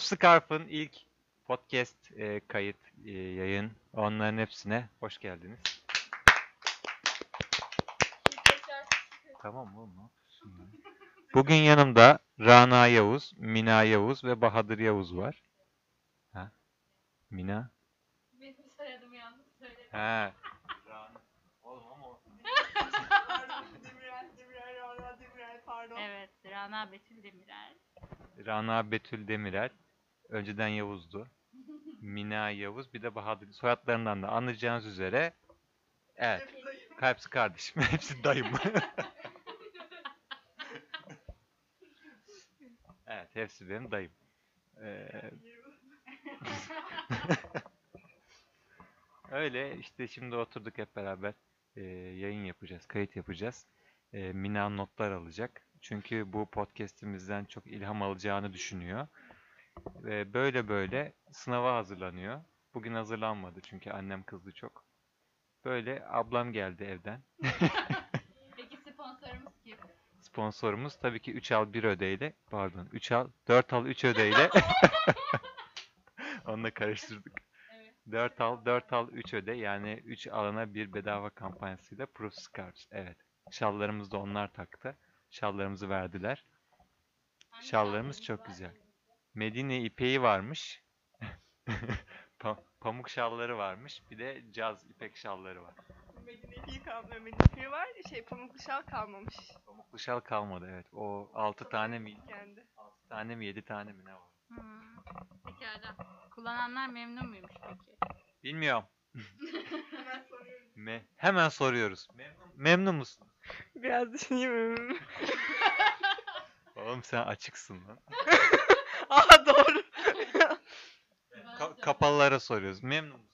Prof Scarf'ın ilk podcast e, kayıt e, yayın onların hepsine hoş geldiniz. Tamam mı oğlum ne yapıyorsun ya? Bugün yanımda Rana Yavuz, Mina Yavuz ve Bahadır Yavuz var. Ha? Mina? Benim soyadım yanlış söyledim. Ha. Rana. Oğlum ama o- Demirel, Demirel, Rana, Demirel, pardon. Evet, Rana Betül Demirel. Rana Betül Demirel. Önceden Yavuz'du. Mina Yavuz bir de Bahadır. Soyadlarından da anlayacağınız üzere evet. Hepsi kardeşim. Hepsi dayım. evet hepsi benim dayım. Ee, öyle işte şimdi oturduk hep beraber ee, yayın yapacağız, kayıt yapacağız. Ee, Mina notlar alacak. Çünkü bu podcast'imizden çok ilham alacağını düşünüyor. Ve böyle böyle sınava hazırlanıyor. Bugün hazırlanmadı çünkü annem kızdı çok. Böyle ablam geldi evden. Peki sponsorumuz kim? Sponsorumuz tabii ki 3 al 1 ödeyle. Pardon 3 al 4 al 3 ödeyle. Onu da karıştırdık. Evet. 4 al 4 al 3 öde yani 3 alana bir bedava kampanyasıyla Proof Scarves. Evet. Şallarımızı da onlar taktı. Şallarımızı verdiler. Şallarımız çok güzel. Medine ipeği varmış. Pa- pamuk şalları varmış. Bir de caz ipek şalları var. Medine ipi kalmıyor, Medine ipi var, şey pamuklu şal kalmamış Pamuklu şal kalmadı evet. O 6 tane mi? kendi. 6 tane mi 7 tane mi ne var? Hmm. Pekala. Kullananlar memnun muymuş peki? Bilmiyorum. Hemen soruyorum. Me hemen soruyoruz. Memnun, memnun musun? Biraz düşüneyim. Oğlum sen açıksın lan. Doğru. Ka- kapalılara soruyoruz. Memnun musun?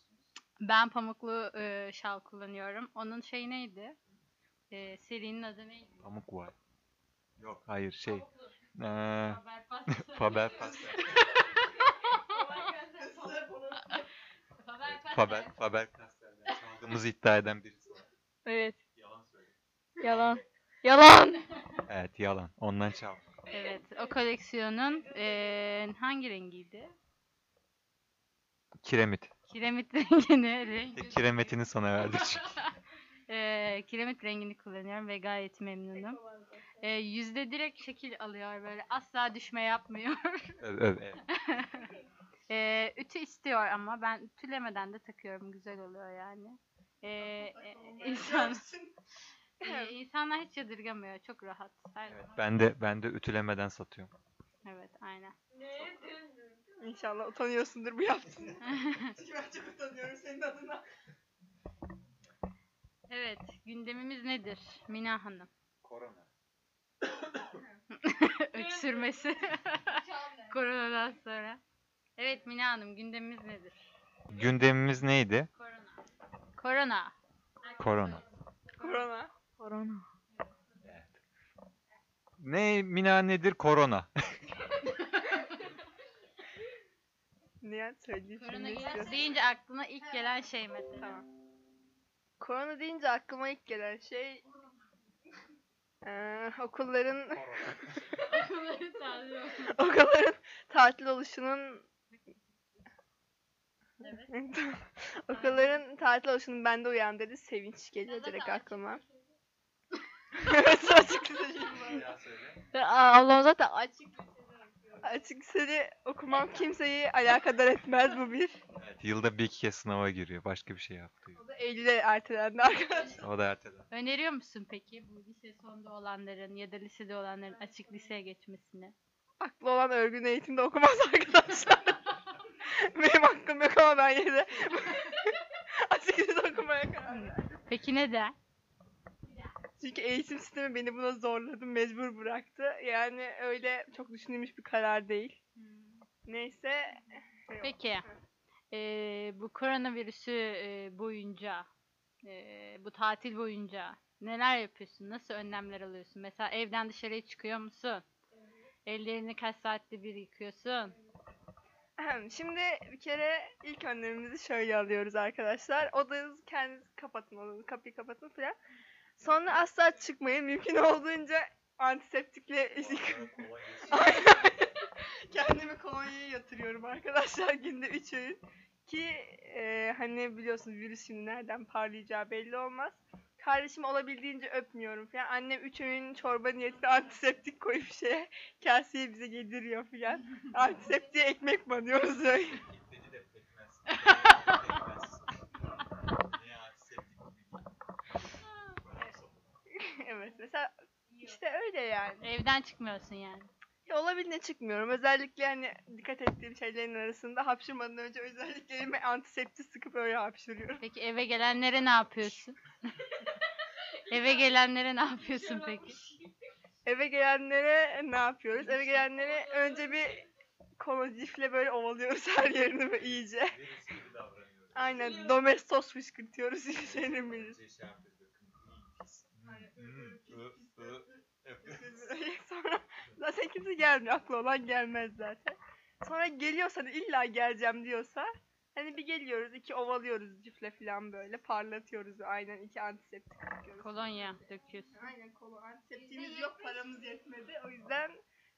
Ben pamuklu e, şal kullanıyorum. Onun şey neydi? E, serinin adı neydi? Pamuk var. Yok hayır şey. Pamuklu. Eee Haber pastası. Faber Pastel. Faber Faber Faber Pastell'den çaldığımızı iddia eden birisi var. Evet. Yalan söyle. Yalan. Yalan. Evet yalan. Ondan çal. Evet, o koleksiyonun e, hangi rengiydi? Kiremit. Kiremit rengini, rengi. Kiremitini sana verdik çünkü. E, kiremit rengini kullanıyorum ve gayet memnunum. E, yüzde direkt şekil alıyor böyle asla düşme yapmıyor. Öv, evet. e, ütü istiyor ama ben ütülemeden de takıyorum güzel oluyor yani. E, e, insan, e, insanlar hiç yadırgamıyor çok rahat. Her Evet, zaman. ben de ben de ütülemeden satıyorum. Evet aynen. İnşallah utanıyorsundur bu yaptığını. Çünkü ben çok utanıyorum senin adına. Evet gündemimiz nedir Mina Hanım? Korona. Öksürmesi. Koronadan sonra. Evet Mina Hanım gündemimiz nedir? Gündemimiz neydi? Korona. Korona. Korona. Korona. Korona. Ne Mina nedir? Korona. Niye söyleyeyim Korona şimdi istiyorsun? deyince aklına ilk gelen şey mesela. Tamam. Korona deyince aklıma ilk gelen şey eee, okulların okulların tatil oluşunun Evet. okulların tatil oluşunun bende uyandırdığı sevinç geliyor direkt aklıma. Evet açık liseli. Allah'ım zaten açık açık liseli okumam kimseyi alakadar etmez bu bir. Evet, yılda bir iki kez sınava giriyor. Başka bir şey yapıyor. O da Eylül'e ertelendi arkadaşlar. O da erteden. Öneriyor musun peki bu lise sonunda olanların ya da lisede olanların açık liseye geçmesini? Aklı olan örgün eğitimde okumaz arkadaşlar. Benim hakkım yok ama ben yine de açık lisede okumaya karar verdim. Peki neden? Çünkü eğitim sistemi beni buna zorladı, mecbur bıraktı. Yani öyle çok düşünülmüş bir karar değil. Neyse. yok. Peki. Ee, bu koronavirüsü e, boyunca, e, bu tatil boyunca neler yapıyorsun? Nasıl önlemler alıyorsun? Mesela evden dışarıya çıkıyor musun? Ellerini kaç saatte bir yıkıyorsun? Şimdi bir kere ilk önlemimizi şöyle alıyoruz arkadaşlar. Odanızı kendiniz kapatın, odanızı kapıyı kapatın falan. Sonra asla çıkmayın. Mümkün olduğunca antiseptikle. Kendimi kolonyaya yatırıyorum arkadaşlar günde 3 öğün. Ki e, hani biliyorsunuz virüs şimdi nereden parlayacağı belli olmaz. Kardeşimi olabildiğince öpmüyorum falan. Annem 3 öğün çorba niyetine antiseptik koyup şeye kaseye bize yediriyor falan. Antiseptiğe ekmek banıyoruz öyle. Dedi de pekmez. Pekmez. Ne antiseptik evet mesela işte öyle yani. Evden çıkmıyorsun yani. Ya olabildiğince çıkmıyorum. Özellikle hani dikkat ettiğim şeylerin arasında hapşırmadan önce özellikle elime antiseptik sıkıp öyle hapşırıyorum. Peki eve gelenlere ne yapıyorsun? eve gelenlere ne yapıyorsun peki? Eve gelenlere ne yapıyoruz? Eve gelenlere önce bir kolonjifle böyle ovalıyoruz her yerini böyle iyice. Aynen domestos fışkırtıyoruz. Şey şey yapıyoruz böyle kım- pis. I, yapıyoruz. Sonra zaten kimse gelmiyor. Aklı olan gelmez zaten. Sonra geliyorsa da illa geleceğim diyorsa hani bir geliyoruz iki ovalıyoruz cifle falan böyle parlatıyoruz aynen iki antiseptik sıkıyoruz. Kolonya döküyorsun. Aynen kolo antiseptiğimiz yok paramız yetmedi o yüzden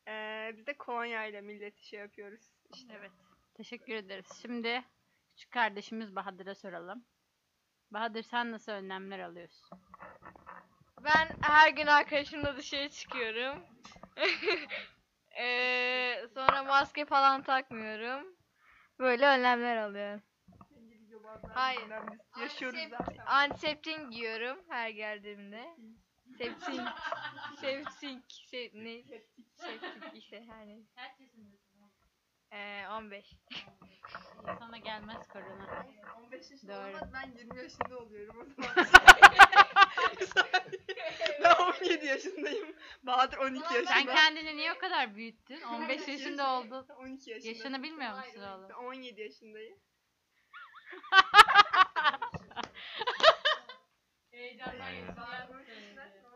eee biz de kolonya ile milleti şey yapıyoruz. İşte Evet. Teşekkür ederiz. Şimdi küçük kardeşimiz Bahadır'a soralım. Bahadır sen nasıl önlemler alıyorsun? Ben her gün arkadaşımla dışarı çıkıyorum. Eee, sonra maske falan takmıyorum. Böyle önlemler alıyorum. Hayır. yaşıyoruz Antisep- zaten. Antiseptik giyiyorum her geldiğimde. Septik. Septik. Sep ne? Septik işte her neyse. Kaç yaşındasın? Eee 15. Sana gelmez korona. 15 yaşında Doğru. olmaz ben 20 yaşında oluyorum o zaman. ben 17 yaşındayım. Bahadır 12 yaşında. Sen kendini niye o kadar büyüttün? 15 yaşında oldun. 12 yaşında. Yaşını bilmiyor musun oğlum? Ben 17 yaşındayım.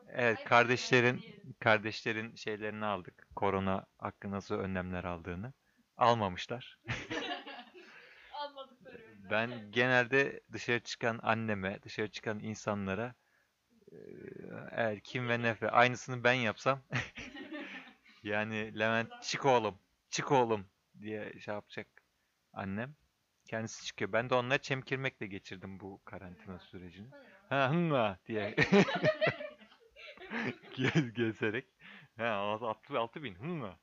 Evet kardeşlerin kardeşlerin şeylerini aldık. Korona hakkı nasıl önlemler aldığını. Almamışlar. Ben genelde dışarı çıkan anneme, dışarı çıkan insanlara kim ve nefe aynısını ben yapsam yani Levent çık oğlum, çık oğlum diye şey yapacak annem. Kendisi çıkıyor. Ben de onunla çemkirmekle geçirdim bu karantina sürecini. Ha diye gez, gezerek. Ha altı, altı bin hınga.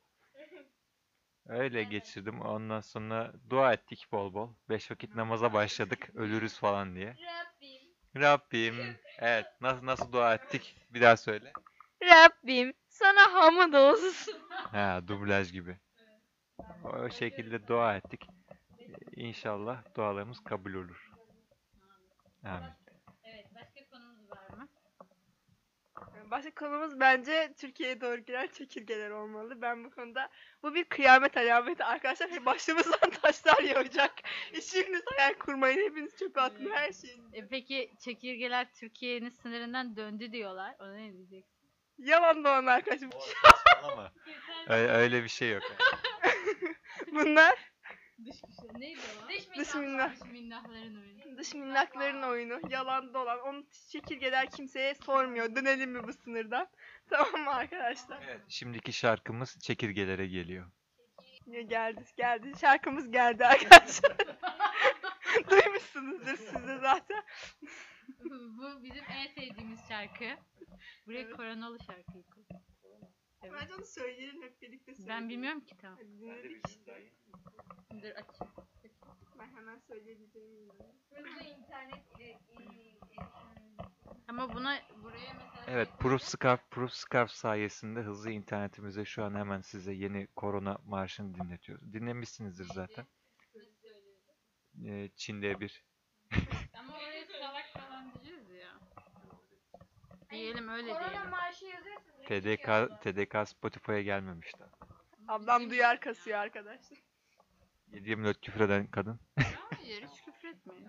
Öyle geçirdim. Ondan sonra dua ettik bol bol. Beş vakit namaza başladık. Ölürüz falan diye. Rabbim. Rabbim. Evet. Nasıl nasıl dua ettik? Bir daha söyle. Rabbim sana hamd olsun. Ha, dublaj gibi. O şekilde dua ettik. İnşallah dualarımız kabul olur. Amin. Evet, başka konumuz var mı? Başka konumuz bence Türkiye'ye doğru giren çekirgeler olmalı. Ben bu konuda bu bir kıyamet alameti arkadaşlar. Hep başımızdan taşlar yağacak. Hiçbiriniz hayal kurmayın. Hepiniz çöpe atın her şeyi. E, peki çekirgeler Türkiye'nin sınırından döndü diyorlar. Ona ne diyeceksin? Yalan dolan arkadaşım. Öyle, öyle bir şey yok. Bunlar Dış güçler. Neydi o? Dış minnak. Dış minnakların oyunu. dış minnakların oyunu. Yalan dolan. Onu çekirgeler kimseye sormuyor. Dönelim mi bu sınırdan? Tamam mı arkadaşlar? Evet, şimdiki şarkımız çekirgelere geliyor. Ya Geldi geldi. Şarkımız geldi arkadaşlar. Duymuşsunuzdur siz de zaten. Bu bizim en sevdiğimiz şarkı. Buraya Evet. koronalı şarkıyı koy. Evet. Bence onu söyleyelim hep birlikte söyleyelim. Ben bilmiyorum ki tamam. Hadi dinledik işte. Dur açayım. Ben hemen söyleyebileceğimi inanıyorum. Hızlı internet Ama buna buraya mesela Evet, Proof Scarf, Proof Scarf sayesinde hızlı internetimize şu an hemen size yeni korona marşını dinletiyoruz. Dinlemişsinizdir zaten. Ee, Çin'de bir. Ama oraya salak falan diyeceğiz ya. Diyelim öyle Korona diyelim. yazıyorsunuz. TDK, TDK Spotify'ya gelmemişti. Ablam duyar kasıyor arkadaşlar. 7-24 küfür eden kadın. Hayır hiç küfür etmeyin.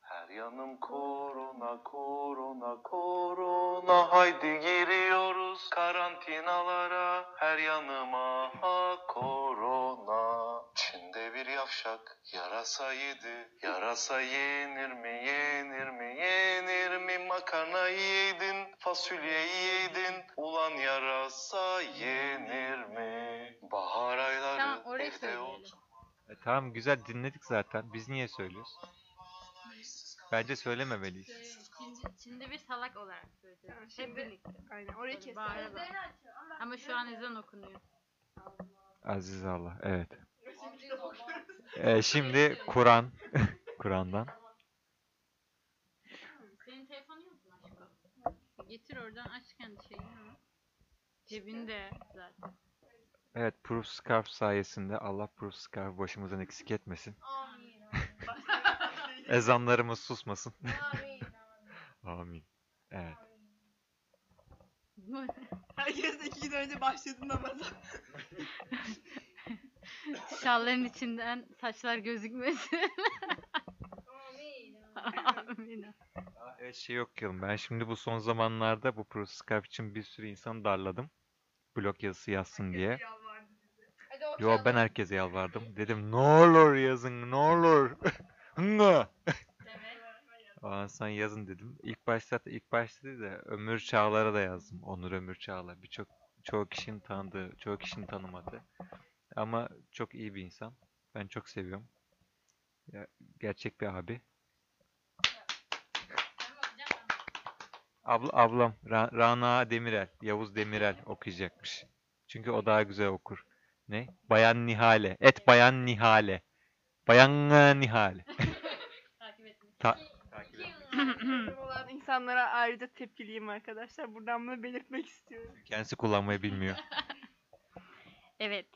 Her yanım korona, korona, korona. Haydi giriyoruz karantinalara. Her yanıma ha korona. Çin'de bir yavşak yarasa yedi. Yarasa yenir mi, yenir mi, yenir mi? Makarna yedin, fasulye yedin. Ulan yarasa yenir mi? Bahar ayları Tamam, evde otur. E, tamam güzel dinledik zaten. Biz niye söylüyoruz? Bence söylememeliyiz. Şimdi, şimdi bir salak olarak söyleyeceğiz. Tamam, Hep birlikte. Aynen orayı Böyle kes. bağıra bağıra. Ama şu an ezan okunuyor. Aziz Allah. Evet. E, şimdi Kur'an. Kur'an'dan. Senin telefonun yok mu aşkım? Getir oradan aç kendi şeyini ama. Cebinde zaten. Evet Proof Scarf sayesinde Allah Proof Scarf başımızdan eksik etmesin. Amin. Ezanlarımız susmasın. Amin. Amin. Evet. Herkes de iki gün önce başladı namaza. Şalların içinden saçlar gözükmesin. Amin. Amin. Evet şey okuyalım. Ben şimdi bu son zamanlarda bu Proof Scarf için bir sürü insan darladım. Blog yazısı yazsın diye. Hadi Yo okuyalım. ben herkese yalvardım. Dedim ne olur yazın ne olur. Hınga. Ondan sonra yazın dedim. İlk başta ilk başta değil de Ömür Çağlar'a da yazdım. Onur Ömür Çağlar. Birçok çoğu kişinin tanıdığı, çoğu kişinin tanımadığı. Ama çok iyi bir insan. Ben çok seviyorum. Ya, gerçek bir abi. Abla, ablam Ra- Rana Demirel, Yavuz Demirel okuyacakmış. Çünkü o daha güzel okur. Ne? Bayan Nihale. Et Bayan Nihale. Bayan Nihale. Takip etmiş. Ta- olan insanlara ayrıca tepkiliyim arkadaşlar. Buradan bunu belirtmek istiyorum. Kendisi kullanmayı bilmiyor. Evet.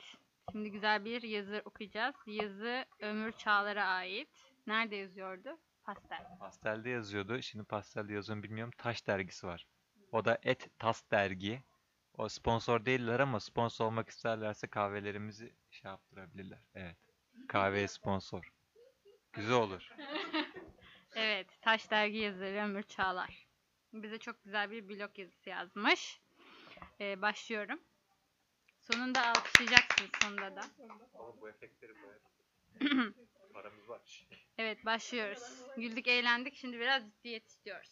Şimdi güzel bir yazı okuyacağız. Yazı Ömür Çağlar'a ait. Nerede yazıyordu? Pastel. Pastelde yazıyordu. Şimdi pastelde yazıyorum bilmiyorum. Taş dergisi var. O da Et Tas dergi. O sponsor değiller ama sponsor olmak isterlerse kahvelerimizi şey yaptırabilirler. Evet. Kahve sponsor. Güzel olur. Evet. Taş Dergi yazarı Ömür Çağlar. Bize çok güzel bir blog yazısı yazmış. Ee, başlıyorum. Sonunda alkışlayacaksın sonunda da. Ama bu efektleri Paramız var. Evet başlıyoruz. Güldük eğlendik şimdi biraz ciddiyet istiyoruz.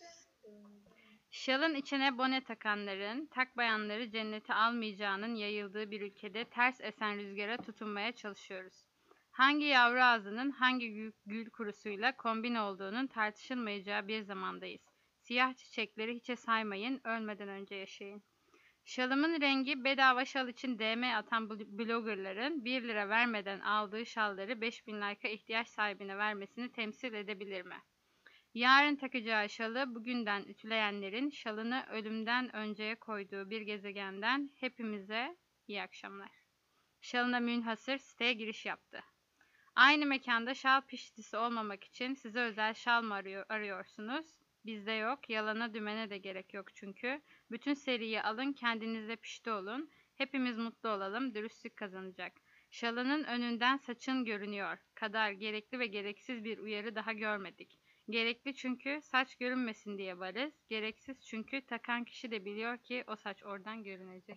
Şalın içine bone takanların, tak bayanları cennete almayacağının yayıldığı bir ülkede ters esen rüzgara tutunmaya çalışıyoruz. Hangi yavru ağzının hangi gül, gül kurusuyla kombin olduğunun tartışılmayacağı bir zamandayız. Siyah çiçekleri hiçe saymayın, ölmeden önce yaşayın. Şalımın rengi bedava şal için DM atan bl- bloggerların 1 lira vermeden aldığı şalları 5000 like'a ihtiyaç sahibine vermesini temsil edebilir mi? Yarın takacağı şalı bugünden ütüleyenlerin şalını ölümden önceye koyduğu bir gezegenden hepimize iyi akşamlar. Şalına münhasır siteye giriş yaptı. Aynı mekanda şal piştisi olmamak için size özel şal mı arıyor, arıyorsunuz? Bizde yok. Yalana dümene de gerek yok çünkü. Bütün seriyi alın, kendinize pişti olun. Hepimiz mutlu olalım, dürüstlük kazanacak. Şalının önünden saçın görünüyor. Kadar gerekli ve gereksiz bir uyarı daha görmedik. Gerekli çünkü saç görünmesin diye varız. Gereksiz çünkü takan kişi de biliyor ki o saç oradan görünecek.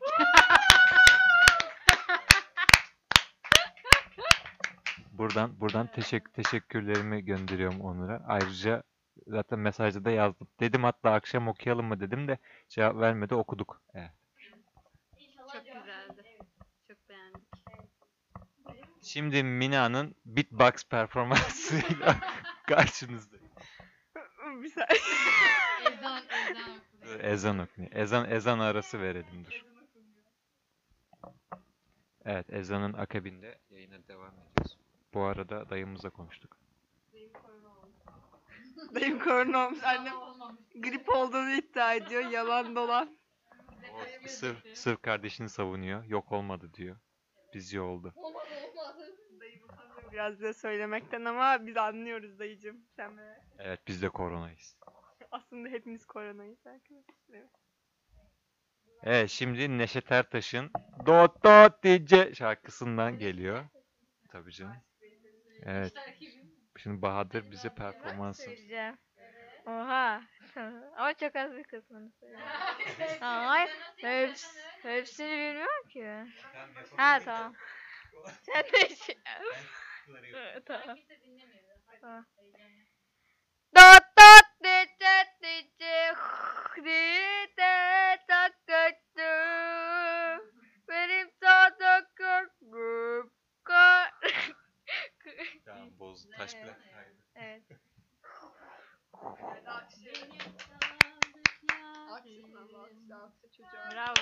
Buradan buradan teşekkür teşekkürlerimi gönderiyorum Onur'a. Ayrıca zaten mesajda da yazdım. Dedim hatta akşam okuyalım mı dedim de cevap vermedi okuduk. Evet. Çok güzeldi. Çok beğendik. Şimdi Mina'nın beatbox performansıyla karşınızda. bir saniye. Ezan, ezan. Ezan okuyor. Ezan ezan arası verelim dur. Evet ezanın akabinde yayına devam ediyoruz. Bu arada dayımızla konuştuk. Dayım korona olmuş. Annem grip olduğunu iddia ediyor. Yalan dolan. O sırf, sırf kardeşini savunuyor. Yok olmadı diyor. Biz iyi oldu. Olmadı olmadı. Dayım utanıyor biraz bize söylemekten ama biz anlıyoruz dayıcım. Sen merak etme. Evet biz de koronayız. Aslında hepimiz koronayız arkadaşlar. Evet. Evet şimdi Neşet Ertaş'ın Dot Dot Dice şarkısından geliyor. Tabii canım. Evet. Şimdi Bahadır bize performansın. Söyleyeceğim. Oha. Ama çok az bir kısmını söyleyeceğim. Ay, heps, hepsini bilmiyorum ki. Ha tamam. Sen de şey. tamam. Tamam. Dot dot dice dice dice tak kötü. Benim bozdu. Taş Evet. plak. Evet. Bravo.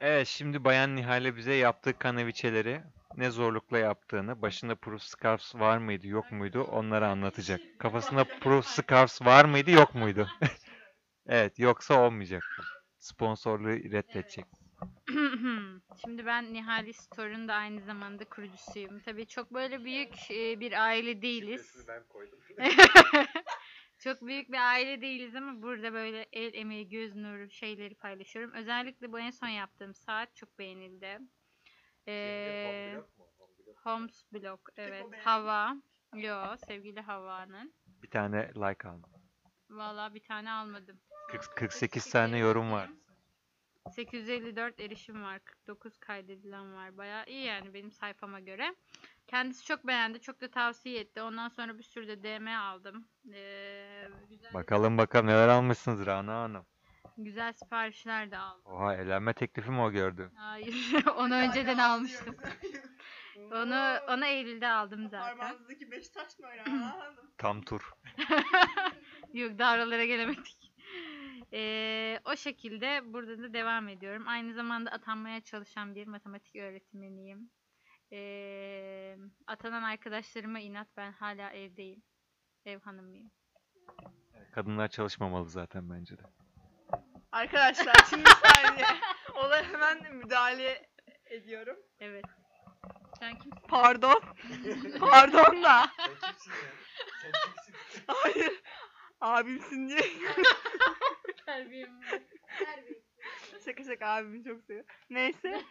Evet şimdi Bayan Nihal'e bize yaptığı kanaviçeleri ne zorlukla yaptığını, başında proof scarves var mıydı yok muydu onları anlatacak. Kafasında proof scarves var mıydı yok muydu? Evet yoksa olmayacak. Sponsorluğu reddedecek. Şimdi ben Nihali Store'un da aynı zamanda kurucusuyum. Tabii çok böyle büyük e, bir aile değiliz. ben koydum. Çok büyük bir aile değiliz ama burada böyle el emeği, göz nuru şeyleri paylaşıyorum. Özellikle bu en son yaptığım saat çok beğenildi. Ee, Homes Blog, evet. Hava. Yo, sevgili Hava'nın. Bir tane like aldım. Valla bir tane almadım. 40 48 tane yorum var. 854 erişim var. 49 kaydedilen var. Bayağı iyi yani benim sayfama göre. Kendisi çok beğendi. Çok da tavsiye etti. Ondan sonra bir sürü de DM aldım. Ee, güzel, Bakalım bakalım neler almışsınız Rana Hanım. güzel siparişler de aldım. Oha evlenme teklifi mi o gördü? Hayır. onu önceden almıştım. Onu onu Eylül'de aldım zaten. Parmağınızdaki beş taş mı öyle. Tam tur. Yok daha oralara gelemedik. Ee, o şekilde burada da devam ediyorum. Aynı zamanda atanmaya çalışan bir matematik öğretmeniyim. Ee, atanan arkadaşlarıma inat ben hala evdeyim. Ev hanımıyım. Kadınlar çalışmamalı zaten bence de. Arkadaşlar şimdi bir saniye. Olaya hemen müdahale ediyorum. Evet. Sen kimsin? Pardon. Pardon da. Hayır. Abimsin diye. Terbiyem. şaka şaka abimi çok seviyorum. Neyse.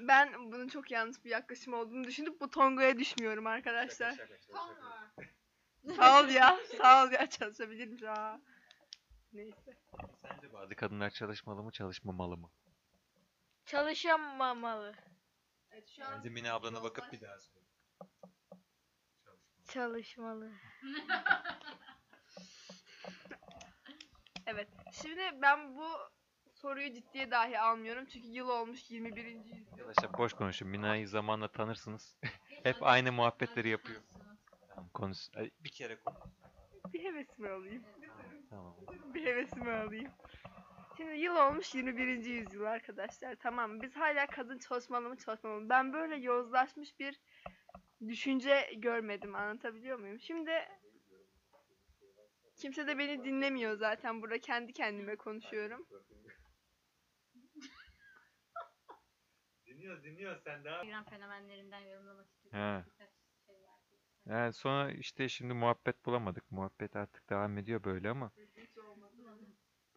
Ben bunun çok yanlış bir yaklaşım olduğunu düşünüp bu tongoya düşmüyorum arkadaşlar. Sağ ol ya. Sağ ol ya çalışabilirim ya. Neyse. Sence bazı kadınlar çalışmalı mı çalışmamalı mı? Çalışamamalı. Evet, şu an Bence Mine ablana bakıp bir daha söyle. Çalışmalı. Evet. Şimdi ben bu soruyu ciddiye dahi almıyorum. Çünkü yıl olmuş 21. yüzyıl. Arkadaşlar boş konuşun. Mina'yı zamanla tanırsınız. Hep aynı muhabbetleri yapıyor. Tamam konuş. Ay, Bir kere konuş. Bir hevesimi alayım. Tamam. Bir hevesimi alayım. Şimdi yıl olmuş 21. yüzyıl arkadaşlar. Tamam biz hala kadın çalışmalı mı çalışmamalı mı? Ben böyle yozlaşmış bir düşünce görmedim. Anlatabiliyor muyum? Şimdi kimse de beni dinlemiyor zaten. Burada kendi kendime konuşuyorum. Dinliyor dinliyor sen daha. Instagram fenomenlerinden yorumlamak istiyorum. He. Birkaç şey var. Yani sonra işte şimdi muhabbet bulamadık. Muhabbet artık devam ediyor böyle ama.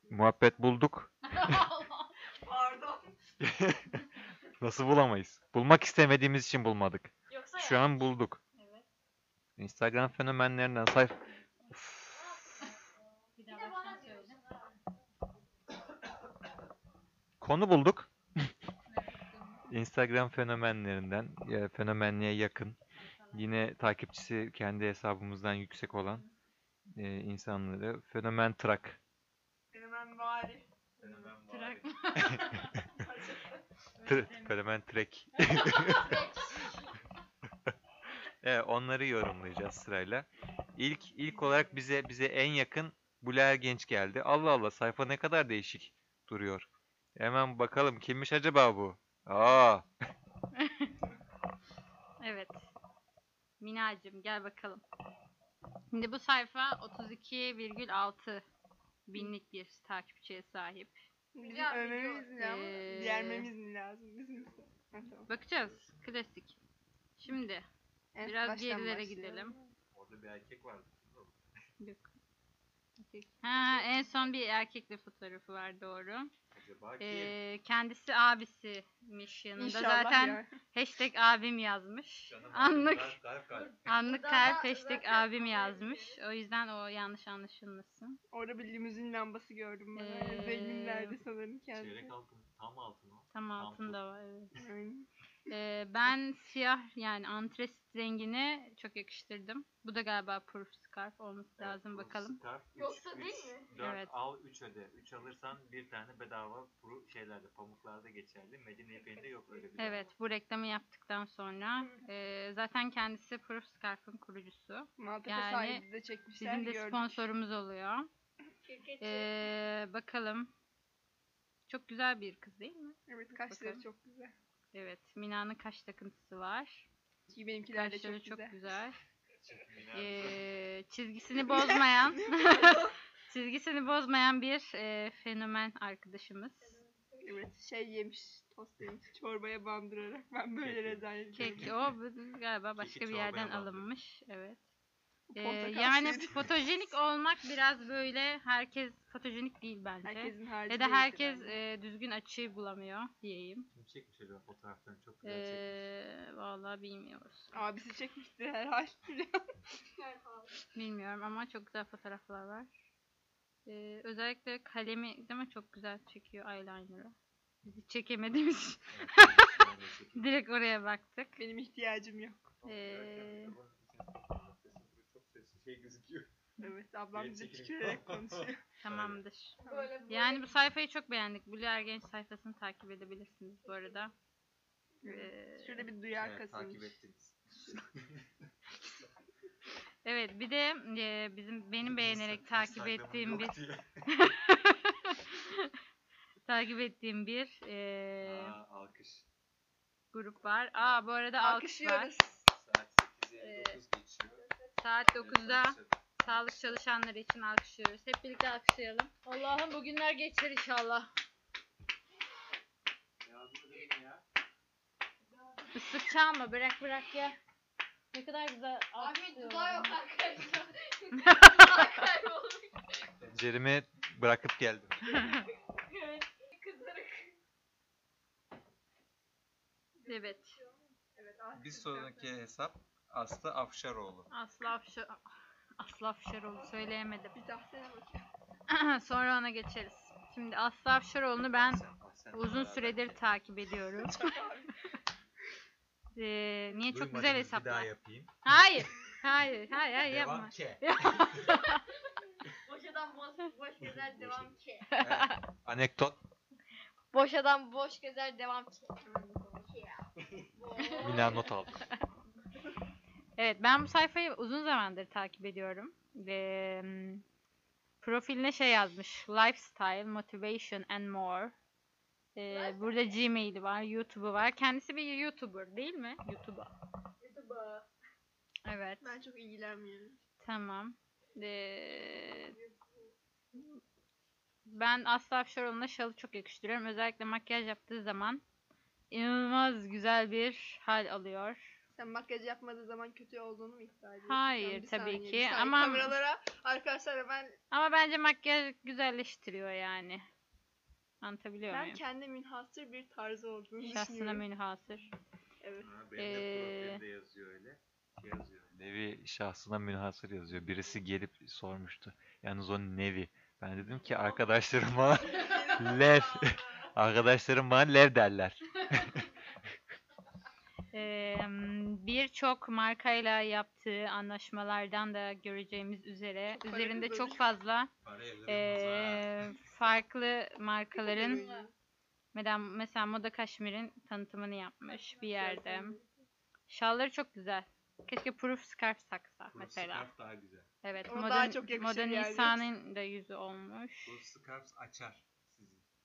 Muhabbet bulduk. Pardon. Nasıl bulamayız? Bulmak istemediğimiz için bulmadık. Yoksa Şu an bulduk. Evet. Instagram fenomenlerinden sayf... Bir daha baştan söyle. Konu bulduk. Instagram fenomenlerinden, ya fenomenliğe yakın, yine takipçisi kendi hesabımızdan yüksek olan e, insanları fenomen trak. Hemen bari. Trak. Tr- fenomen trek. evet, onları yorumlayacağız sırayla. İlk ilk olarak bize bize en yakın Bula Genç geldi. Allah Allah sayfa ne kadar değişik duruyor. Hemen bakalım kimmiş acaba bu? Aa, Evet. Minacım gel bakalım. Şimdi bu sayfa 32,6 binlik bir takipçiye sahip. Bizim Ya, övmemiz mi ama Ee, yermemiz mi lazım? Bizim. Bakacağız. Klasik. Şimdi Evet, biraz baştan gerilere başlayalım. gidelim. Orada bir erkek vardı. Yok. Ha, en son bir erkekle fotoğrafı var doğru. Acaba Ee, kendisi abisiymiş yanında. İnşallah Zaten ya. hashtag abim yazmış. Anlık anlık kalp hashtag abim yazmış. O yüzden o yanlış anlaşılmasın. Orada bir limuzin lambası gördüm ben. Ee, Zenginlerdi sanırım kendisi. altın, tam altın o. Tam altında var evet. Ee, ben siyah yani antresit rengini çok yakıştırdım. Bu da galiba proof scarf olması lazım bakalım. Yoksa değil mi? 4 Evet. al 3 öde. 3 alırsan bir tane bedava bu şeylerde pamuklarda geçerli. Medine ipeğinde yok öyle bir şey. Evet bu reklamı yaptıktan sonra e, zaten kendisi proof scarf'ın kurucusu. Maltepe Yani sahilde de çekmişler Bizim de gördük. sponsorumuz oluyor. Şirket E, bakalım. Çok güzel bir kız değil mi? Evet kaşları Bakalım. çok güzel. Evet Mina'nın kaş takıntısı var. Ki benimkiler de Kaşları çok, çok güzel. güzel. Ee, çizgisini bozmayan çizgisini bozmayan bir e, fenomen arkadaşımız. Evet şey yemiş, tost yemiş, çorbaya bandırarak. Ben böyle rezalet Kek o bu galiba başka bir yerden alınmış. Evet. Ee, Portakal yani suyuydu. fotojenik olmak biraz böyle herkes fotojenik değil bence. Herkesin harcı Ve de herkes e, düzgün açıyı bulamıyor diyeyim. Kim çekmiş acaba fotoğraflarını çok güzel çekmiş. Ee, vallahi bilmiyoruz. Abisi çekmiştir herhalde. Bilmiyorum ama çok güzel fotoğraflar var. Ee, özellikle kalemi değil mi çok güzel çekiyor eyeliner'ı. Biz hiç çekemediğimiz için Evet, direkt oraya baktık. Benim ihtiyacım yok. Ee, şey gözüküyor. Evet ablam bize tükürerek konuşuyor. tamamdır. Böyle böyle. Yani bu sayfayı çok beğendik. Blue Ergenç sayfasını takip edebilirsiniz bu arada. Ee, Şurada bir duyar Evet, kasılmış. takip ettiniz. Evet bir de e, bizim benim beğenerek takip ettiğim bir takip ettiğim bir e, Aa, alkış. grup var. Aa bu arada alkış var. Alkışlıyoruz. Saat Ee, 8'e 9 geçiyor. Saat 9'da sağlık çalışanları için alkışlıyoruz. Hep birlikte alkışlayalım. Allah'ım bugünler geçer inşallah. Islık çalma bırak bırak ya. Ne kadar güzel Ahmet alkışlıyor. dudağı yok arkadaşlar. Dudağı kaybolmuş. Penceremi bırakıp geldim. Evet. Kızarık. Evet. Evet, Aslı Bir sonraki hesap Aslı Afşaroğlu. Aslı Afşar... Aslı Afşaroğlu söyleyemedim. Bir tahsene bakayım. Sonra ona geçeriz. Şimdi Aslı Afşaroğlu'nu ben Sen- sen uzun beraber. süredir takip ediyorum. Ee, niye çok Duymadınız, güzel Bir hesaplar. daha yapayım. Hayır. Hayır, hayır, hayır yapma. Devam ke. Boş adam boş, boş gezer devam ki. Evet. Anekdot. Boş adam boş gezer devam ki. Mina not aldı. Evet, ben bu sayfayı uzun zamandır takip ediyorum. Ve mm, profiline şey yazmış. Lifestyle, motivation and more. Ee, burada Gmail'i var, YouTube'u var. Kendisi bir YouTuber değil mi? YouTuber. Evet. Ben çok ilgilenmiyorum. Tamam. Ee, ben Aslı Afşaroğlu'na şalı çok yakıştırıyorum. Özellikle makyaj yaptığı zaman inanılmaz güzel bir hal alıyor. Sen makyaj yapmadığı zaman kötü olduğunu mu iddia ediyorsun? Hayır, bir tabii saniye, ki. bir saniye. Ama- Kameralara arkadaşlar ben Ama bence makyaj güzelleştiriyor yani. Anlatabiliyor ben muyum? kendi münhasır bir tarzı olduğunu Şahsına düşünüyorum. münhasır. Evet. benim Ee, de profilde yazıyor öyle. Şey yazıyor. Nevi şahsına münhasır yazıyor. Birisi gelip sormuştu. Yalnız o Nevi. Ben dedim ki arkadaşlarım bana Lev. Arkadaşlarım bana Lev derler. Birçok markayla yaptığı anlaşmalardan da göreceğimiz üzere Çok üzerinde çok fazla Ee, farklı markaların mesela, Moda Kaşmir'in tanıtımını yapmış bir yerde. Şalları çok güzel. Keşke Proof Scarf taksa mesela. Scarf daha güzel. Evet, Ona Moda, daha çok yakışır Moda. Nisa'nın da yüzü olmuş. Bu scarf açar.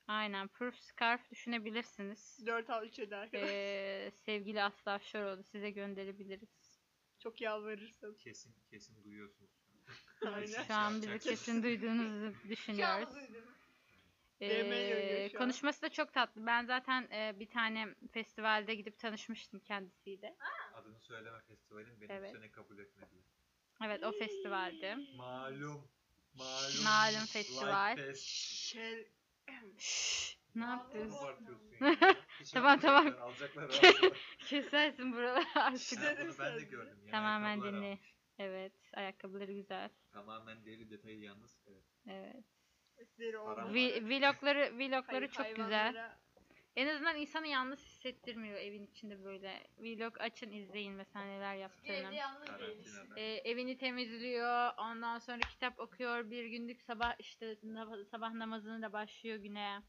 Aynen, Proof Scarf düşünebilirsiniz. 4 al 3 öde arkadaşlar. Ee, sevgili Aslı Afşaroğlu size gönderebiliriz. Çok yalvarırsan. Kesin kesin duyuyorsunuz. Aynen. Şu an bizi kesin duyduğunuzu düşünüyoruz. Ee, konuşması da çok tatlı. Ben zaten e, bir tane festivalde gidip tanışmıştım kendisiyle. Adını söyleme festivalin beni Evet. bu sene kabul etmediler. Evet o festivalde. Malum. Malum. Malum festival. Like fest. Şel Şşş, ne yapıyorsun? Abartıyorsun ya. Hiç Tamam, tamam. almayacaklar, Alacaklar alacaklar. Kesersin buraları artık. Ya bunu ben de gördüm. Yani Tamamen ayakkabılar dinle. almış. Evet, ayakkabıları güzel. Tamamen deri detayı yalnız. Evet. Evet. Param Vi- vlogları vlogları çok güzel. hayvanlara En azından insanı yalnız hissettirmiyor evin içinde böyle. Vlog açın izleyin mesela neler yaptığını. Ee, evini temizliyor, ondan sonra kitap okuyor, bir günlük sabah işte na- sabah namazını da başlıyor güne.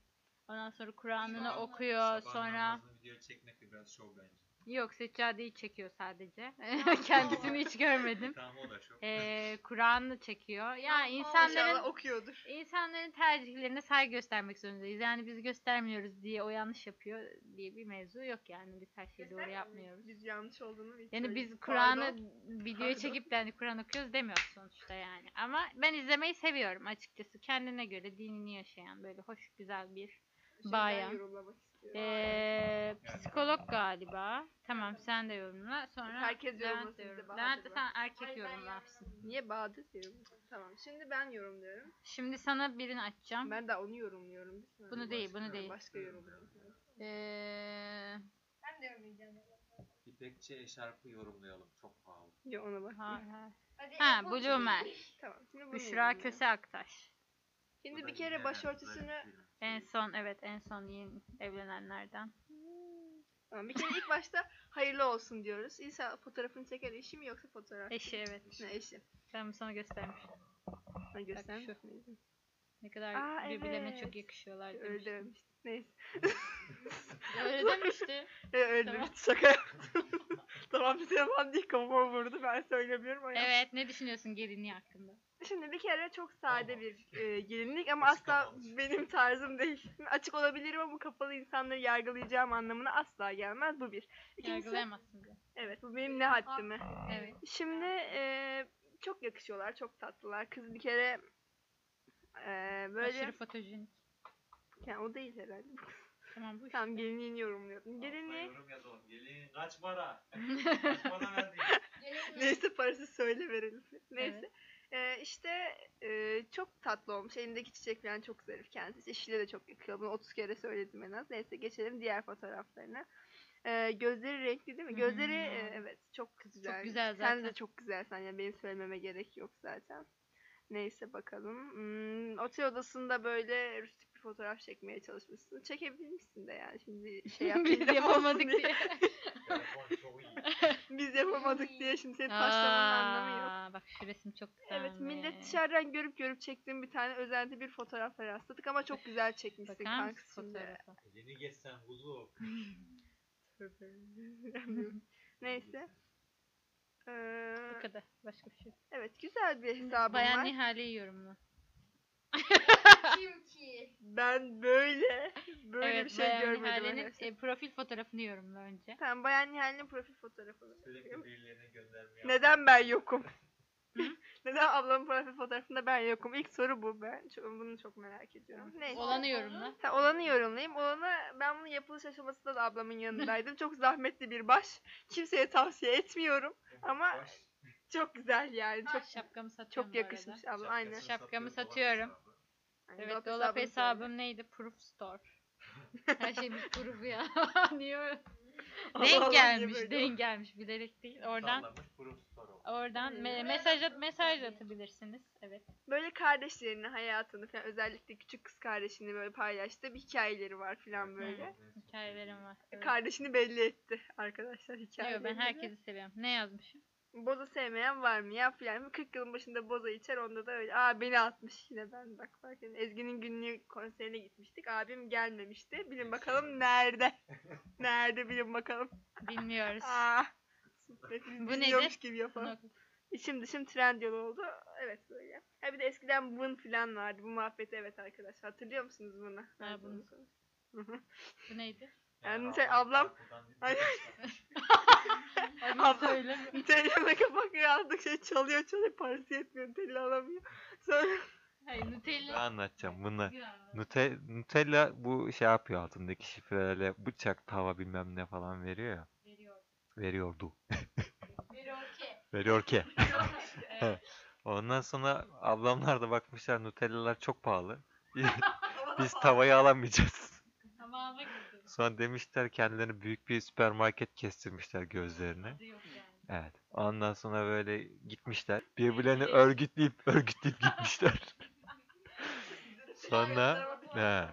Ondan sonra Kur'an'ını okuyor, sonra video çekmek de biraz şov bence. Yok seccadeyi çekiyor sadece. Kendisini hiç görmedim. Tamam o da şov. Ee, Kur'an'ı çekiyor. Ya insanların İnşallah okuyordur. İnsanların tercihlerine saygı göstermek zorundayız. Yani biz göstermiyoruz diye o yanlış yapıyor diye bir mevzu yok yani. Biz her şeyi doğru yapmıyoruz. Biz yanlış olduğunu hiç Yani biz Kur'an'ı Pardon. videoya Pardon. çekip de hani Kur'an okuyoruz demiyoruz sonuçta yani. Ama ben izlemeyi seviyorum açıkçası. Kendine göre dinini yaşayan böyle hoş güzel bir yorumlamak istiyorum. Ee, psikolog galiba. Tamam sen de yorumla. Sonra Herkes Levent yorumlasın de bir de yorumla. Bahadır Levent de sen erkek yorumlarsın. Niye Bahadır diyorum? Tamam. Şimdi ben yorumluyorum. Şimdi sana birini açacağım. Ben de onu yorumluyorum. Bir saniye. Bunu değil, bunu Ha, değil. Başka yorumluyorum. Ee, Ben de yorumlayacağım. İpekçi eşarpı yorumlayalım. Çok pahalı. Yo ona bak. hayır, hayır. Hadi Ha, Apple Bloomer. Tamam. Şimdi bunu Büşra yorumluyorum. Köse Aktaş. Şimdi bir kere başörtüsünü En son evet en son yeni evlenenlerden. Tamam, bir kere ilk başta hayırlı olsun diyoruz. İnsan fotoğrafını çeken eşi mi yoksa fotoğraf? Eşi evet. Ne eşi? Ben bunu sana göstermiştim. Ha, göster şu. misin? Ne kadar Aa, birbirlerine evet. çok yakışıyorlar Öyle demiştim. dememiştim. Neyse. Öyle demişti. E, öyle Tamam. demiştim. Şaka yaptım. tamam bir zaman değil kafama vurdu. Ben söylemiyorum. Yaptı. Evet ne düşünüyorsun gelinliği hakkında? Şimdi bir kere çok sade bir e, gelinlik ama asla benim tarzım değil. Açık olabilirim ama kapalı insanları yargılayacağım anlamına asla gelmez. Bu bir. İkincisi, Yargılayamazsın diye. evet bu benim ne haddime. Evet. Şimdi e, çok yakışıyorlar, çok tatlılar. Kız bir kere e, böyle... Aşırı fotojenik. Yani o değil herhalde. Tamam bu işte. Tamam gelinliğini yorumluyordum. Gelinliği Yorum yazalım. Gelin kaç para? kaç para verdin? neyse parası söyle verelim. Neyse. E, işte e, çok tatlı olmuş. Elindeki çiçek falan çok zarif kendisi. Eşiyle de çok yakıyor. Bunu 30 kere söyledim en az. Neyse geçelim diğer fotoğraflarına. E, gözleri renkli değil mi? Gözleri hı. e, evet çok güzel. güzel Sen de zaten. çok güzelsen yani benim söylememe gerek yok zaten. Neyse bakalım. Hmm, otel odasında böyle rüstik bir fotoğraf çekmeye çalışmışsın. Çekebilmişsin de yani şimdi şey yapamadık diye. Biz yapamadık diye şimdi seni taşlamanın anlamı yok. Aa, Bak şu resim çok güzel. Evet millet dışarıdan görüp görüp çektiğim bir tane özenti bir fotoğraf rastladık ama çok güzel çekmişsin Bakar kanka mısın şimdi. fotoğrafa? Elini geçsen kuzu. Neyse. Ee, Bu kadar. Başka bir şey yok. evet güzel bir hesabım Bayan var. Nihale'yi yorumla. Kim ki? Ben böyle böyle evet, bir şey Bayan görmedim. Arkadaşlar. e, profil fotoğrafını yorumla önce. Tamam Bayan Nihal'in profil fotoğrafını Sürekli birilerine gönderme Neden ben yokum? Neden ablamın profil fotoğrafında ben yokum? İlk soru bu. Ben çok, bunu çok merak ediyorum. Neyse. Olanı yorumla. Ha, olanı yorumlayayım. Olanı ben bunun yapılış aşamasında da ablamın yanındaydım. Çok zahmetli bir baş. Kimseye tavsiye etmiyorum. Ama çok güzel yani. Çok Şapkamı satıyorum çok yakışmış abla. Aynen. Şapkamı satıyorum. Yani Evet dolap dolap söyle. hesabım neydi? Proof Store. Her şeyimiz proof ya. Niye Denk gelmiş, denk gelmiş bilerek değil. Oradan oradan me- mesaj at mesaj atabilirsiniz. Evet. Böyle kardeşlerini, hayatını falan özellikle küçük kız kardeşini böyle paylaştı. Bir hikayeleri var falan böyle. Hikayelerim var. Evet. Kardeşini belli etti arkadaşlar Yok hikayeleri. ben herkesi seviyorum. Ne yazmışım? Boza sevmeyen var mı ya filan. 40 yılın başında boza içer onda da öyle. Aa beni atmış yine ben bak bak. Yani Ezgi'nin günlüğü konserine gitmiştik. Abim gelmemişti. Bilin bakalım nerede? nerede bilin bakalım. Bilmiyoruz. Aa. Bu nedir? gibi yapalım. İçim dışım Trendyol oldu. Evet böyle. Ha bir de eskiden Vın filan vardı. Bu muhabbeti evet arkadaşlar. Hatırlıyor musunuz bunu? Ha, Evet, bunu. Bu neydi? Yani şey, ablam- Abla-. Telefona kapakıyor aldık şey çalıyor çalıyor parası yetmiyor. Teli alamıyor. Sonra Hayır Ben Nutella. anlatacağım bunu. Ya. Nute- Nutella bu şey yapıyor altındaki şifrelerle bıçak, tava bilmem ne falan veriyor ya. Veriyor. Veriyordu. Veriyor ki. Veriyor ki. Evet. Ondan sonra ablamlar da bakmışlar Nutellalar çok pahalı. Biz tavayı alamayacağız. Sonra demişler kendilerine büyük bir süpermarket kestirmişler gözlerine. Evet. Ondan sonra böyle gitmişler. Birbirlerini örgütleyip örgütleyip gitmişler. Sonra he,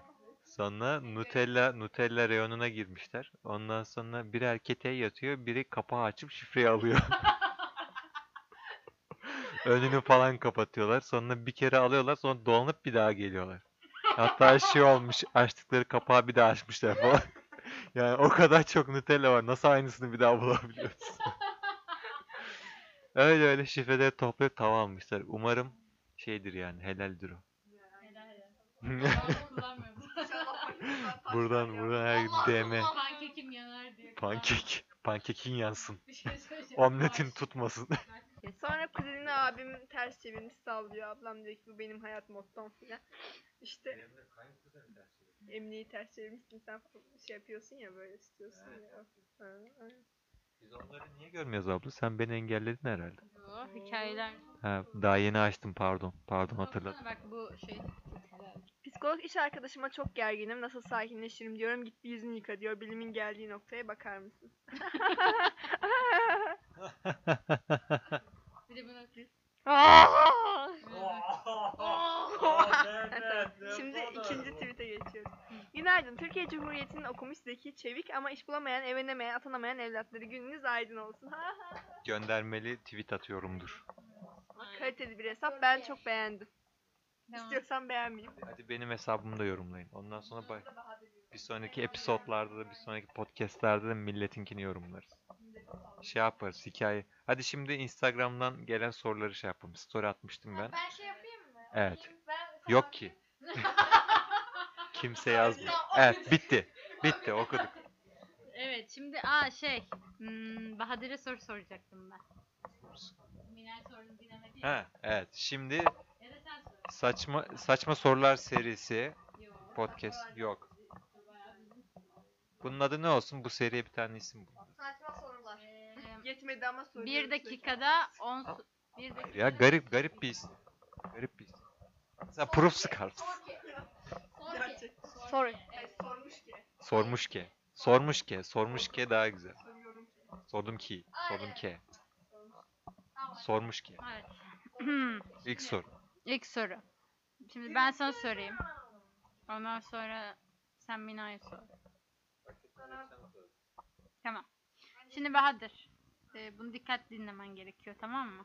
Sonra Nutella Nutella reyonuna girmişler. Ondan sonra biri erkeğe yatıyor, biri kapağı açıp şifreyi alıyor. Önünü falan kapatıyorlar. Sonra bir kere alıyorlar, sonra dolanıp bir daha geliyorlar. Hatta şey olmuş, açtıkları kapağı bir daha açmışlar falan. Yani o kadar çok Nutella var. Nasıl aynısını bir daha bulabiliyoruz? Öyle öyle şifreleri toplayıp tava almışlar. Umarım şeydir yani helaldir o. buradan buradan her gün DM Pankekim yanar diye. pankek pankekin yansın. Bir şey söyleyeceğim. Omletin tutmasın. Sonra kuzenine abim ters çevirmiş sallıyor. Ablam diyor ki bu benim hayat mottom filan. İşte Emine'yi ters çevirmişsin sen şey yapıyorsun ya böyle istiyorsun ya. Ha, aynen. Biz onları niye görmüyoruz abla? Sen beni engelledin herhalde. Bu hikayeler. Ha, daha yeni açtım pardon. Pardon hatırladım. Bak bu şey. Psikolog iş arkadaşıma çok gerginim. Nasıl sakinleşirim diyorum. Git bir yüzünü yıka diyor. Bilimin geldiği noktaya bakar mısın? Bir de bunu Şimdi ikinci tweet'e geçiyoruz. Günaydın. Türkiye Cumhuriyeti'nin okumuş zeki, çevik ama iş bulamayan, evlenemeyen, atanamayan evlatları gününüz aydın olsun. Ha ha. Göndermeli tweet atıyorumdur. Kaliteli bir hesap. Ben çok beğendim. Tamam. İstiyorsan beğenmeyeyim. Hadi benim hesabımı da yorumlayın. Ondan sonra bak bir sonraki episodlarda da bir sonraki podcastlerde de milletinkini yorumlarız. Şey yaparız hikaye. Hadi şimdi Instagram'dan gelen soruları şey yapalım. Story atmıştım ben. Ben şey yapayım mı? Evet. Ben Yok ki. Kimse yazmıyor. Evet bitti. Bitti okuduk. Evet şimdi aa şey. Hmm, Bahadır'a soru soracaktım ben. Minay sorunu dinlemedi ya. Ha evet. Şimdi Ya da sen sor. saçma saçma sorular serisi Yok. podcast yok. Bunun adı ne olsun? Bu seriye bir tane isim bul. saçma sorular. Yetmedi ama soruyorum. bir dakikada 10 su- bir dakika. Ya garip garip bir isim. Garip bir isim. Mesela Proof Scarf. Gerçek. Sorry. Evet, sormuş ki. Sormuş ki. Sormuş ki. Sormuş ki daha güzel. Soruyorum ki. Sordum ki. Sordum ki. Sormuş ki. Evet. İlk soru. İlk soru. Şimdi ben sana sorayım. Ondan sonra sen Mina'ya sor. Tamam. Şimdi Bahadır. E, bunu dikkat dinlemen gerekiyor tamam mı?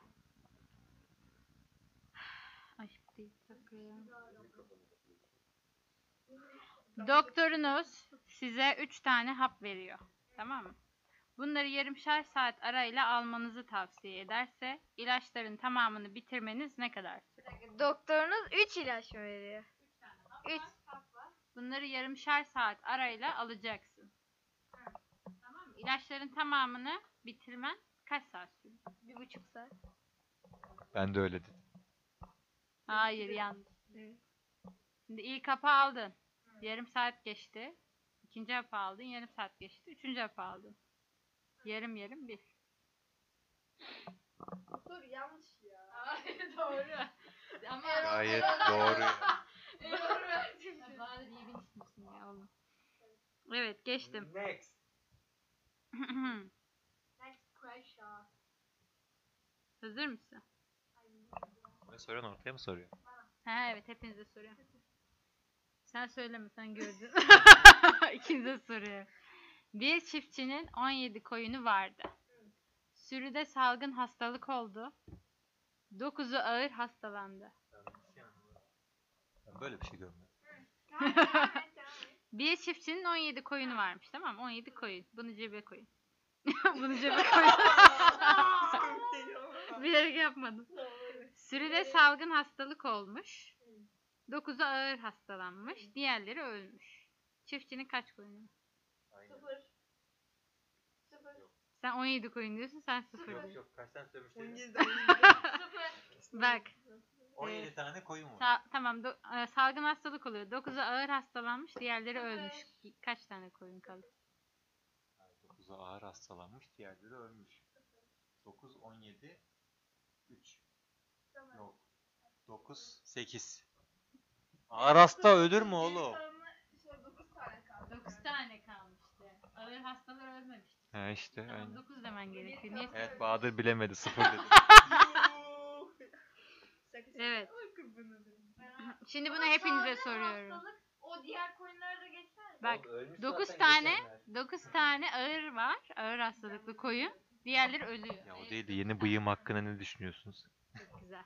Ay bir dakika ya. Doktorunuz size 3 tane hap veriyor. Tamam mı? Bunları yarımşar saat arayla almanızı tavsiye ederse ilaçların tamamını bitirmeniz ne kadar sürer? Doktorunuz 3 ilaç veriyor? 3. Bunları yarımşar saat arayla alacaksın. Tamam mı? İlaçların tamamını bitirmen kaç saat sürer? Bir buçuk saat. Ben de öyle dedim. Hayır yanlış. Şimdi ilk hapı aldın. Yarım saat geçti. İkinci hapı aldın. Yarım saat geçti. Üçüncü hapı aldın. Yarım yarım bir. Soru yanlış ya. Hayır doğru. Ama Gayet doğru. Bahadır iyi bir işmişsin ya oğlum. Evet geçtim. Next Hazır mısın? Ne soruyorsun ortaya mı soruyor? Ha evet hepinize soruyorum. Sen söyleme sen gördün. İkinize soruyorum. Bir çiftçinin 17 koyunu vardı. Sürüde salgın hastalık oldu. 9'u ağır hastalandı. Ben böyle bir şey görmedim. Bir çiftçinin 17 koyunu varmış tamam mı? 17 koyun. Bunu cebe koyun. Bunu cebe koyun. Bilerek yapmadım. Sürüde salgın hastalık olmuş. 9'u ağır hastalanmış. Diğerleri ölmüş. Çiftçinin kaç koyunu? Sıfır. Sıfır. Sen 17 koyun diyorsun sen 0 diyorsun. yok kaç tane 17 Bak 17 tane koyun var. sa- tamam do- e, salgın hastalık oluyor. 9'u ağır hastalanmış diğerleri ölmüş. Kaç tane koyun kaldı? 9'u ağır hastalanmış, diğerleri ölmüş. 9, 17, 3. Yok. 9, 8. Ağır hasta ölür mü oğlum? 9 tane kalmıştı. Ağır hastalar ölmemişti. He işte. Tamam aynen. 9 demen gerekiyor. Niye Evet Bahadır bilemedi 0 dedi. Evet. Şimdi bunu hepinize soruyorum. O diğer coinlerde Bak 9 tane 9 tane ağır var. Ağır hastalıklı koyun. Diğerleri ölüyor. Ya o değil de yeni bıyığım hakkında ne düşünüyorsunuz? Çok güzel.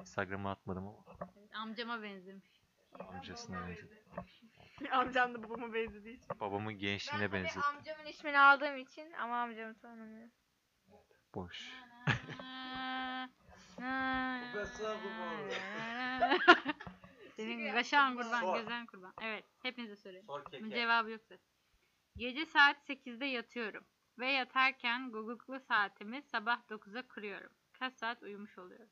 Instagram'a atmadım ama Evet, amcama benzemiş. amcasına benzedi. Amcam da babama benzediği için. Babamın Ben gençliğine tabii benzetti. amcamın ismini aldığım için ama amcamı tanımıyorum. Boş. Senin kaşağın kurban, Sor. gezen kurban. Evet, hepinize soruyorum. Sor Bunun cevabı yok zaten. Gece saat 8'de yatıyorum. Ve yatarken guguklu saatimi sabah 9'a kuruyorum. Kaç saat uyumuş oluyorum?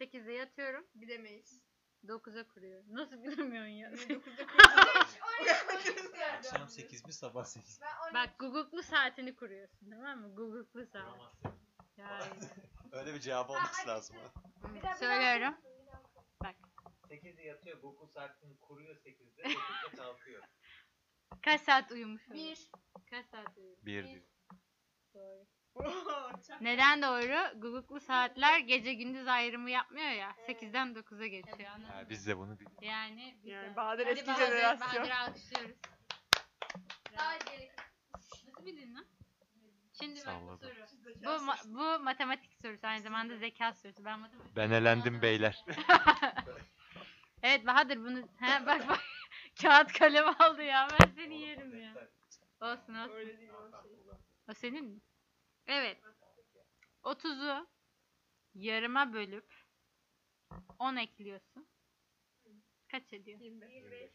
8'de yatıyorum, Bilemeyiz. 9'a kuruyorum. Nasıl bilemiyorsun ya? Akşam 8 mi sabah 8 Bak guguklu saatini kuruyorsun tamam mı? Guguklu saat. Yani, Öyle bir cevap olması lazım. söylüyorum. Bak 8'de yatıyor, Google saatini kuruyor 8'de, 9'da kalkıyor. Kaç saat uyumuş oluyor? Bir. Kaç saat uyumuş? 1 diyor. Doğru. Neden doğru? Guguklu saatler gece gündüz ayrımı yapmıyor ya. 8'den 9'a geçiyor. anladın Ha, mı? biz de bunu biliyoruz. Yani, bir Yani. Bahadır Hadi eski Bahadır, jenerasyon. Bahadır'ı alkışlıyoruz. Nasıl bildin lan? Şimdi bak bu Salladım. soru. Bu, ma- bu matematik sorusu aynı zamanda zeka sorusu. Ben matematik Ben elendim beyler. Evet Bahadır bunu he bak bak kağıt kalem aldı ya ben seni yerim ya. Olsun olsun. Öyle değil o. O senin mi? Evet. 30'u yarıma bölüp 10 ekliyorsun. Kaç ediyor? 25.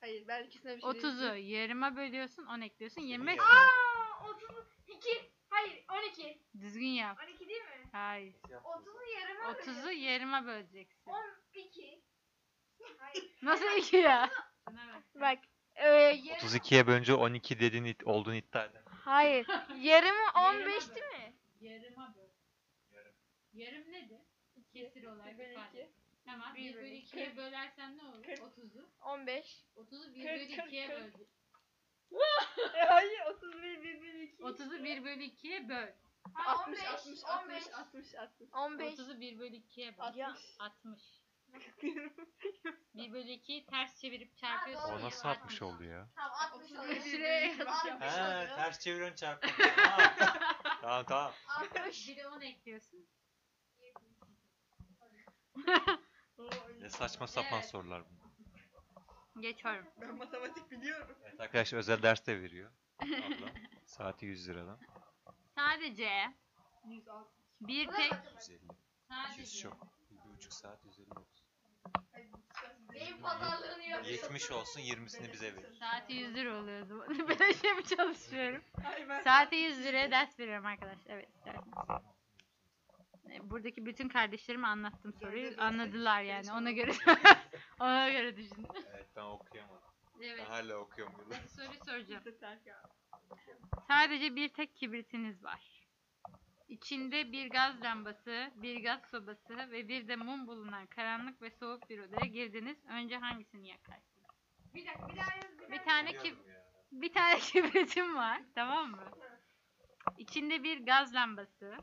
Hayır ben ikisine bir şey 30'u yarıma bölüyorsun 10 ekliyorsun 25 mi? Aa 32. Hayır 12. Düzgün yap. 12 değil mi? Hayır. 30'u yarıma 30'u yarıma böleceksin. 12. Hayır. Nasıl iki ya? Bak. E, yarım, 32'ye bölünce 12 dediğin it- olduğunu iddia eder. hayır. Yarımı 15 değil mi? Yarıma böl. Yarım. Yarım nedir? Kesir olarak bölü ifade. Tamam. Bir 1 bölü bölü 2'ye bölersen ne olur? 30'u. 15. 30'u 1 Kırk, bölü kırk, 2'ye kırk. böleceksin. E, hayır 31 1 1 2. 30'u 1 bölü 2'ye böl. 60 60 60 60 60. 15. 30'u 1 bölü 2'ye böl. 60. 60. 1 bölü 2'yi ters çevirip çarpıyorsun. O ya, nasıl 60 oldu ya? Tamam 60 Şuraya yaz. He, ters çeviriyorsun çarpın. Tamam tamam. 60. Bir de 10 ekliyorsun. Ne saçma sapan Evet. sorular bunlar. Geçiyorum. Ben matematik biliyorum. Evet arkadaş özel ders de veriyor. Abla. Saati 100 liradan. Sadece 106. bir tek 150. 100 sadece çok. 1,5 saat 150 olsun. Benim pazarlığını yapıyorum. 70 olsun 20'sini bize verir. saati 100 lira oluyor o zaman. ben şey mi çalışıyorum? Ben Saati 100 liraya ders veriyorum arkadaşlar. Evet isterseniz. E, Buradaki bütün kardeşlerime anlattım soruyu. Anladılar yani. Ona göre ona göre düşünün. Evet ben okuyamadım. Evet. Ben hala okuyorum. Hadi soruyu soracağım. Sadece bir tek kibritiniz var. İçinde bir gaz lambası, bir gaz sobası ve bir de mum bulunan karanlık ve soğuk bir odaya girdiniz. Önce hangisini yakarsınız? Bir dakika bir daha yaz. Bir Bir tane kib bir tane kibritim var, tamam mı? İçinde bir gaz lambası,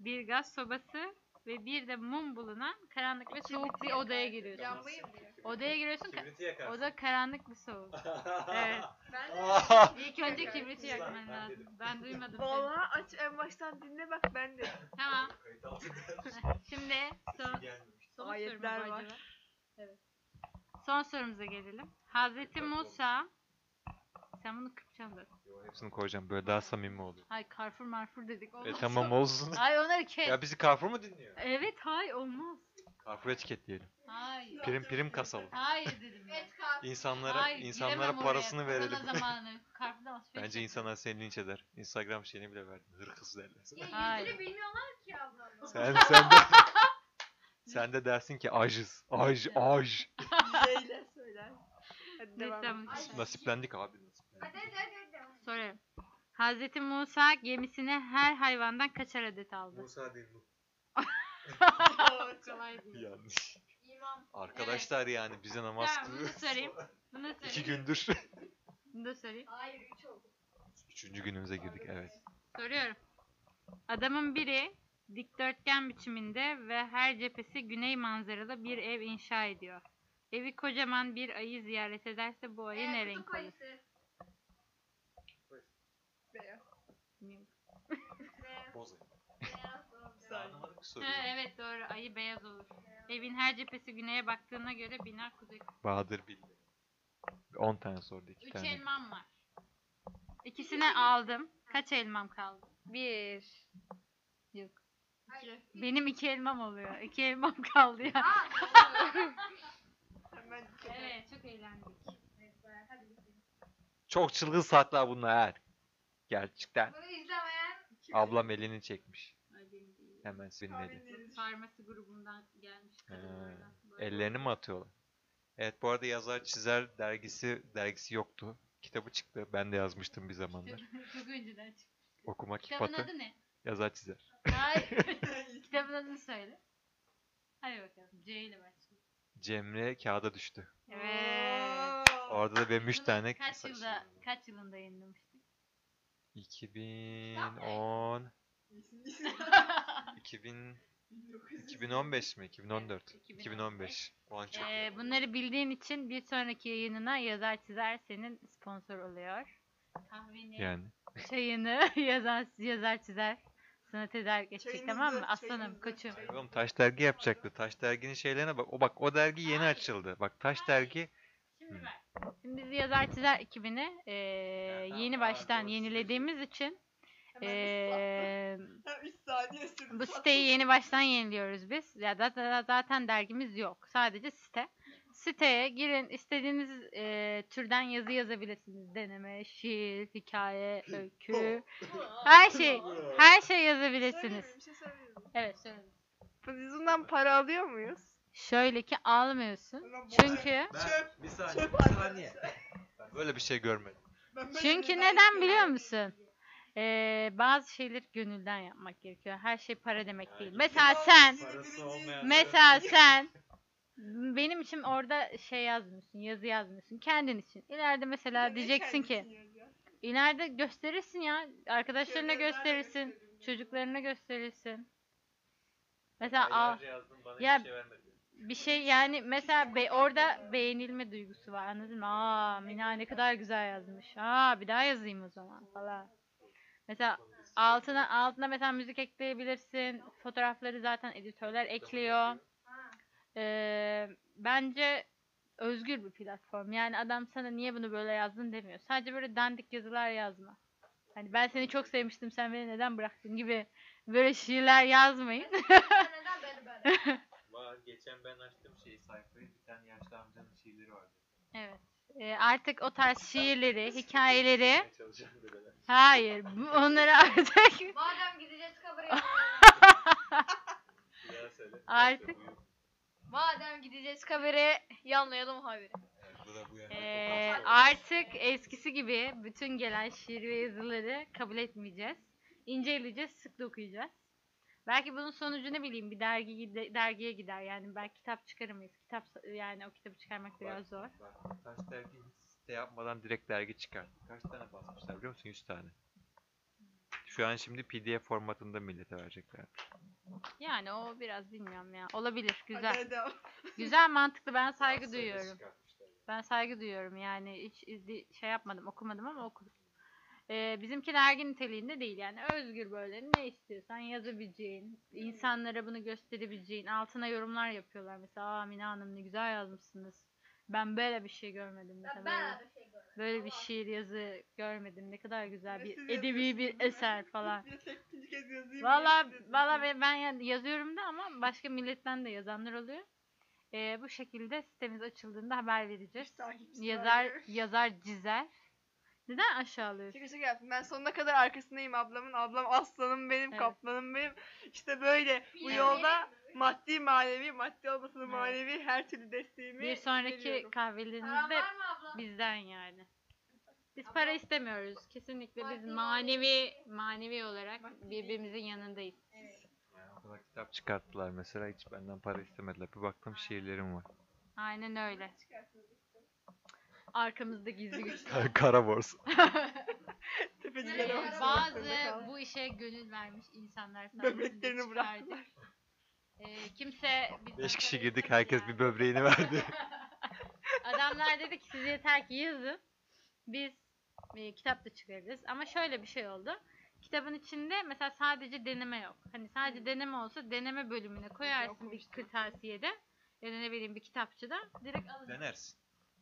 bir gaz sobası ve bir de mum bulunan karanlık ve soğuk bir odaya giriyorsun. Yanmayı mı diyor? Odaya giriyorsun. Kibriti yakarsın. Oda karanlık ve soğuk. Evet. Ben İlk önce kibriti yakman Ben lazım. dedim. Ben duymadım. seni. Valla aç en baştan dinle bak ben de. Tamam. Kayıt altında. Şimdi son, Gelmemiş. son Ayetler var. acaba? Evet. Son sorumuza gelelim. Hazreti Musa sen bunu. Yo, hepsini koyacağım. Böyle daha samimi oluyor. Hay Carrefour marfur dedik. E Olmaz. tamam olsun. Hay onları kes. ya bizi Carrefour mu dinliyor? Evet hay olmaz. Carrefour etiketleyelim. Hayır. Prim prim kasalım. Hayır dedim ya. Et kalk. İnsanlara Hayır, insanlara giremem oraya. parasını Korona verelim. zamanı. Carrefour'dan alışveriş Bence insanlar seni linç eder. Instagram şeyini bile verdin. Hırkız derler. Ya Hayır. yüzünü bilmiyorlar ki ablam. Sen sen de sen de dersin ki ajız. Aj aj. Zeyle söyler. Hadi devam et. Nasiplendik abi nasiplendik. Hadi hadi hadi. Soruyorum. Hazreti Musa gemisine her hayvandan kaçar adet aldı? Musa değil bu. Kolay değil. Yanlış. İmam. Arkadaşlar yani bize namaz Tamam bunu kılıyor. sorayım. Bunu sorayım. İki gündür. Bunu da sorayım. Hayır 3 oldu. Üçüncü günümüze girdik evet. Soruyorum. Adamın biri dikdörtgen biçiminde ve her cephesi güney manzaralı bir ev inşa ediyor. Evi kocaman bir ayı ziyaret ederse bu ayı ne renk olur? Beyaz. Bilmiyorum. Boz. Ki Ha, evet doğru ayı beyaz olur. Evin her cephesi güneye baktığına göre bina kuzey. Bahadır bildi. 10 tane sordu 2 Üç tane. elmam var. İkisini aldım. Kaç elmam kaldı? Bir. Yok. Benim iki elmam oluyor. İki elmam kaldı ya. Evet çok eğlendik. Çok çılgın saatler bunlar. Gerçekten. Bunu izlemeyen Ablam elini çekmiş. Hemen senin eli. Farmasi grubundan gelmiş kadınlardan. Böyle. Ellerini mi atıyorlar? Evet bu arada yazar çizer dergisi dergisi yoktu. Kitabı çıktı. Ben de yazmıştım bir zamanlar. Çok önceden çıktı. Okuma Kitabın kifatı. adı ne? Yazar çizer. Hayır. Kitabın adını söyle. Hadi bakalım. C ile başlıyor. Cemre kağıda düştü. Evet. Orada da benim 3 tane Kaç yılda kaç yılında yayınlamıştık? 2010 2000 2015 mi? 2014. 2015. O an çok Ee, bunları bildiğin için bir sonraki yayınına yazar çizer senin sponsor oluyor. Kahveni, yani. çayını yazar, yazar çizer sana tedarik edecek Çayınızı, tamam mı? Aslanım, koçum. Oğlum Taş Dergi yapacaktı. Taş Dergi'nin şeylerine bak. O bak o dergi yeni açıldı. Bak Taş Dergi Şimdi ver. Şimdi biz yazar çizer ekibini ee, yeni baştan yenilediğimiz için ee, Hem 3 saniye sürdü. bu siteyi yeni baştan yeniliyoruz biz. Ya zaten, zaten dergimiz yok. Sadece site. Siteye girin istediğiniz ee, türden yazı yazabilirsiniz. Deneme, şiir, hikaye, öykü. Her şey. Her şey yazabilirsiniz. Söyleyeyim, bir şey söyleyeyim. Evet söyle. Biz bundan para alıyor muyuz? Şöyle ki almıyorsun. Çünkü Çöp. Bir saniye, bir saniye. böyle bir şey görmedim. Ben böyle çünkü neden biliyor musun? Ee, bazı şeyleri gönülden yapmak gerekiyor. Her şey para demek değil. Mesela sen Mesela sen benim için orada şey yazmıyorsun, yazı yazmıyorsun kendin için. İleride mesela Ne diyeceksin ki, yazıyor? ileride gösterirsin ya, arkadaşlarına gösterirsin, çocuklarına gösterirsin. Mesela al, Ya- şey bir şey yani mesela be, orada beğenilme duygusu var anladın mı? Aa Mina ne kadar güzel yazmış. Aa bir daha yazayım o zaman falan. Mesela altına altına mesela müzik ekleyebilirsin. Fotoğrafları zaten editörler ekliyor. Ee, bence özgür bir platform. Yani adam sana niye bunu böyle yazdın demiyor. Sadece böyle dandik yazılar yazma. Hani ben seni çok sevmiştim sen beni neden bıraktın gibi böyle şiirler yazmayın. neden böyle böyle? Var, geçen ben açtım şeyi sayfayı, bir tane yaşlı amcanın şiirleri vardı. Evet. Ee, artık o tarz şiirleri, hikayeleri hayır bu, onları artık Madem gideceğiz söyle. Artık-. Madem gideceğiz kabire yanlayalım haberi. Ee, Tokat artık eskisi gibi bütün gelen şiir ve yazıları kabul etmeyeceğiz. İnceleyeceğiz, sık okuyacağız. Belki bunun sonucu ne bileyim bir dergi dergiye gider yani belki kitap çıkaramayız. Kitap yani o kitabı çıkarmak biraz zor. Bak, Taş Dergi site yapmadan direkt dergi çıkarttı. Kaç tane basmışlar biliyor musun? 100 tane. Şu an şimdi PDF formatında millete verecekler. Yani o biraz bilmiyorum ya. Olabilir, güzel. Güzel, mantıklı. Ben saygı duyuyorum. Ben saygı duyuyorum yani hiç şey yapmadım okumadım ama okudum. Ee, bizimki dergi niteliğinde değil yani özgür böyle ne istiyorsan yazabileceğin, insanlara bunu gösterebileceğin, altına yorumlar yapıyorlar mesela aa Mina Hanım ne güzel yazmışsınız. Ben böyle bir şey görmedim mesela böyle, bir şey görmedim. böyle bir şiir yazı görmedim ne kadar güzel bir edebi bir eser falan. Valla valla ben ben ya- yazıyorum da ama başka milletten de yazanlar oluyor. Ee, bu şekilde sitemiz açıldığında haber vereceğiz. Yazar yazar Cizer. Neden aşağılıyorsun? Şaka şaka yaptım. Ben sonuna kadar arkasındayım ablamın. Ablam aslanım benim, Evet. kaplanım benim. İşte böyle bu yolda maddi manevi, maddi olmasa da Evet. manevi her türlü desteğimi Bir sonraki veriyorum. Kahvelerinizde bizden yani. Biz para istemiyoruz. Kesinlikle biz manevi manevi olarak birbirimizin yanındayız. Yani o kadar kitap çıkarttılar mesela hiç benden para istemediler. Bir baktım şiirlerim var. Aynen öyle. Arkamızda gizli güç. Kara borsa. Tepecilere bak. bazı bu işe gönül vermiş insanlar sayesinde Böbreklerini bıraktılar. Ee, kimse bizden 5 kişi para girdik istemedi herkes yani. bir böbreğini verdi. Adamlar dedi ki siz yeter ki yazın. Biz e, kitap da çıkarırız. Ama şöyle bir şey oldu. Kitabın içinde mesela sadece deneme yok. Hani sadece deneme olsa deneme bölümüne koyarsın bir kırtasiyede ya da ne bileyim bir kitapçıda direkt alırsın. Denersin.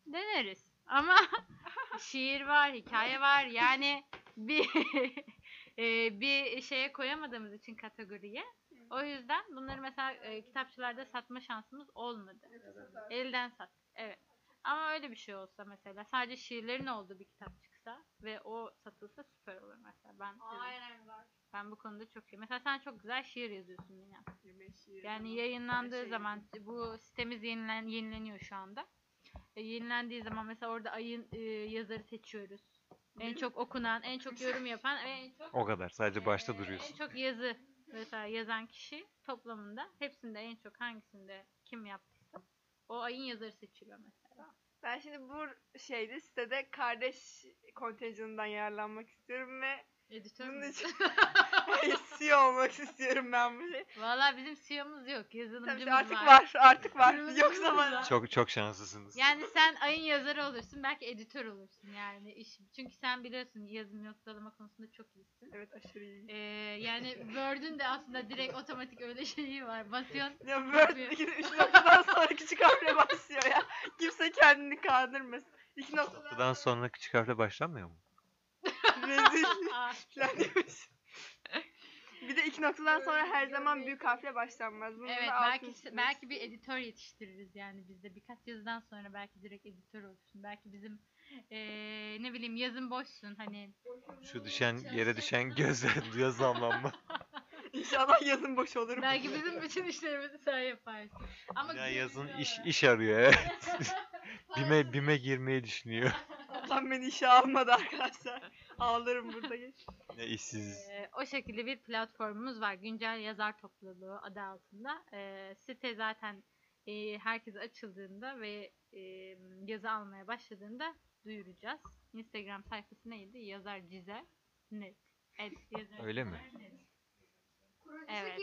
deneriz. Ama şiir var, hikaye var. Yani bir e, bir şeye koyamadığımız için kategoriye. O yüzden bunları mesela e, kitapçılarda satma şansımız olmadı. Elden sat. Evet. Ama öyle bir şey olsa mesela sadece şiirlerin olduğu bir kitap çıksa ve o satılsa süper olur mesela. Ben ben bu konuda çok iyi. Mesela sen çok güzel şiir yazıyorsun Mina. Yani yayınlandığı şey zaman bu sitemiz yenilen, yenileniyor şu anda. E, yenilendiği zaman mesela orada ayın e, yazarı seçiyoruz. En çok okunan, en çok yorum yapan ve en çok O kadar. Sadece başta e, duruyorsun. En çok yazı mesela yazan kişi toplamında hepsinde en çok hangisinde kim yaptıysa o ayın yazarı seçiliyor mesela. Ben şimdi bu şeyde sitede kardeş kontenjanından yararlanmak istiyorum ve Editör bunun mü? için CEO olmak istiyorum ben bu şey. Valla bizim CEO'muz yok. Tabii Yazılımcımız ki artık var, artık var. Kırmızı Yoksa bana. Çok çok şanslısınız. Yani sen ayın yazarı olursun, belki editör olursun yani iş. Çünkü sen biliyorsun yazım noktalama konusunda çok iyisin. Evet aşırı iyi. Ee, yani Word'ün de aslında direkt otomatik öyle şeyi var. Basıyorsun. Ya Word'deki üç noktadan sonra küçük harfle başlıyor ya. Kimse kendini kandırmasın. İki noktadan Noktadan sonra küçük harfle başlanmıyor mu? Rezil Aa, falan demiş. Bir de iki noktadan sonra her zaman büyük harfle başlanmaz. Bunun evet da belki çizmek belki bir editör yetiştiririz yani biz de birkaç yazıdan sonra belki direkt editör olursun. Belki bizim ee, ne bileyim yazın boşsun hani Şu düşen yere düşen gözler duyuyor zamlanma. İnşallah yazın boş olur. belki bizim bütün işlerimizi sen yaparsın. Ama Ya yazın iş iş arıyor evet. bime bime girmeyi düşünüyor. Allah beni işe almadı arkadaşlar. Ağlarım burada geç. Ne işsiz. Ee, o şekilde bir platformumuz var. Güncel Yazar Topluluğu adı altında. Ee, site zaten e, herkese açıldığında ve e, yazı almaya başladığında duyuracağız. Instagram sayfası neydi? Yazar Cize net. Evet, yazar Öyle mi? net. Evet.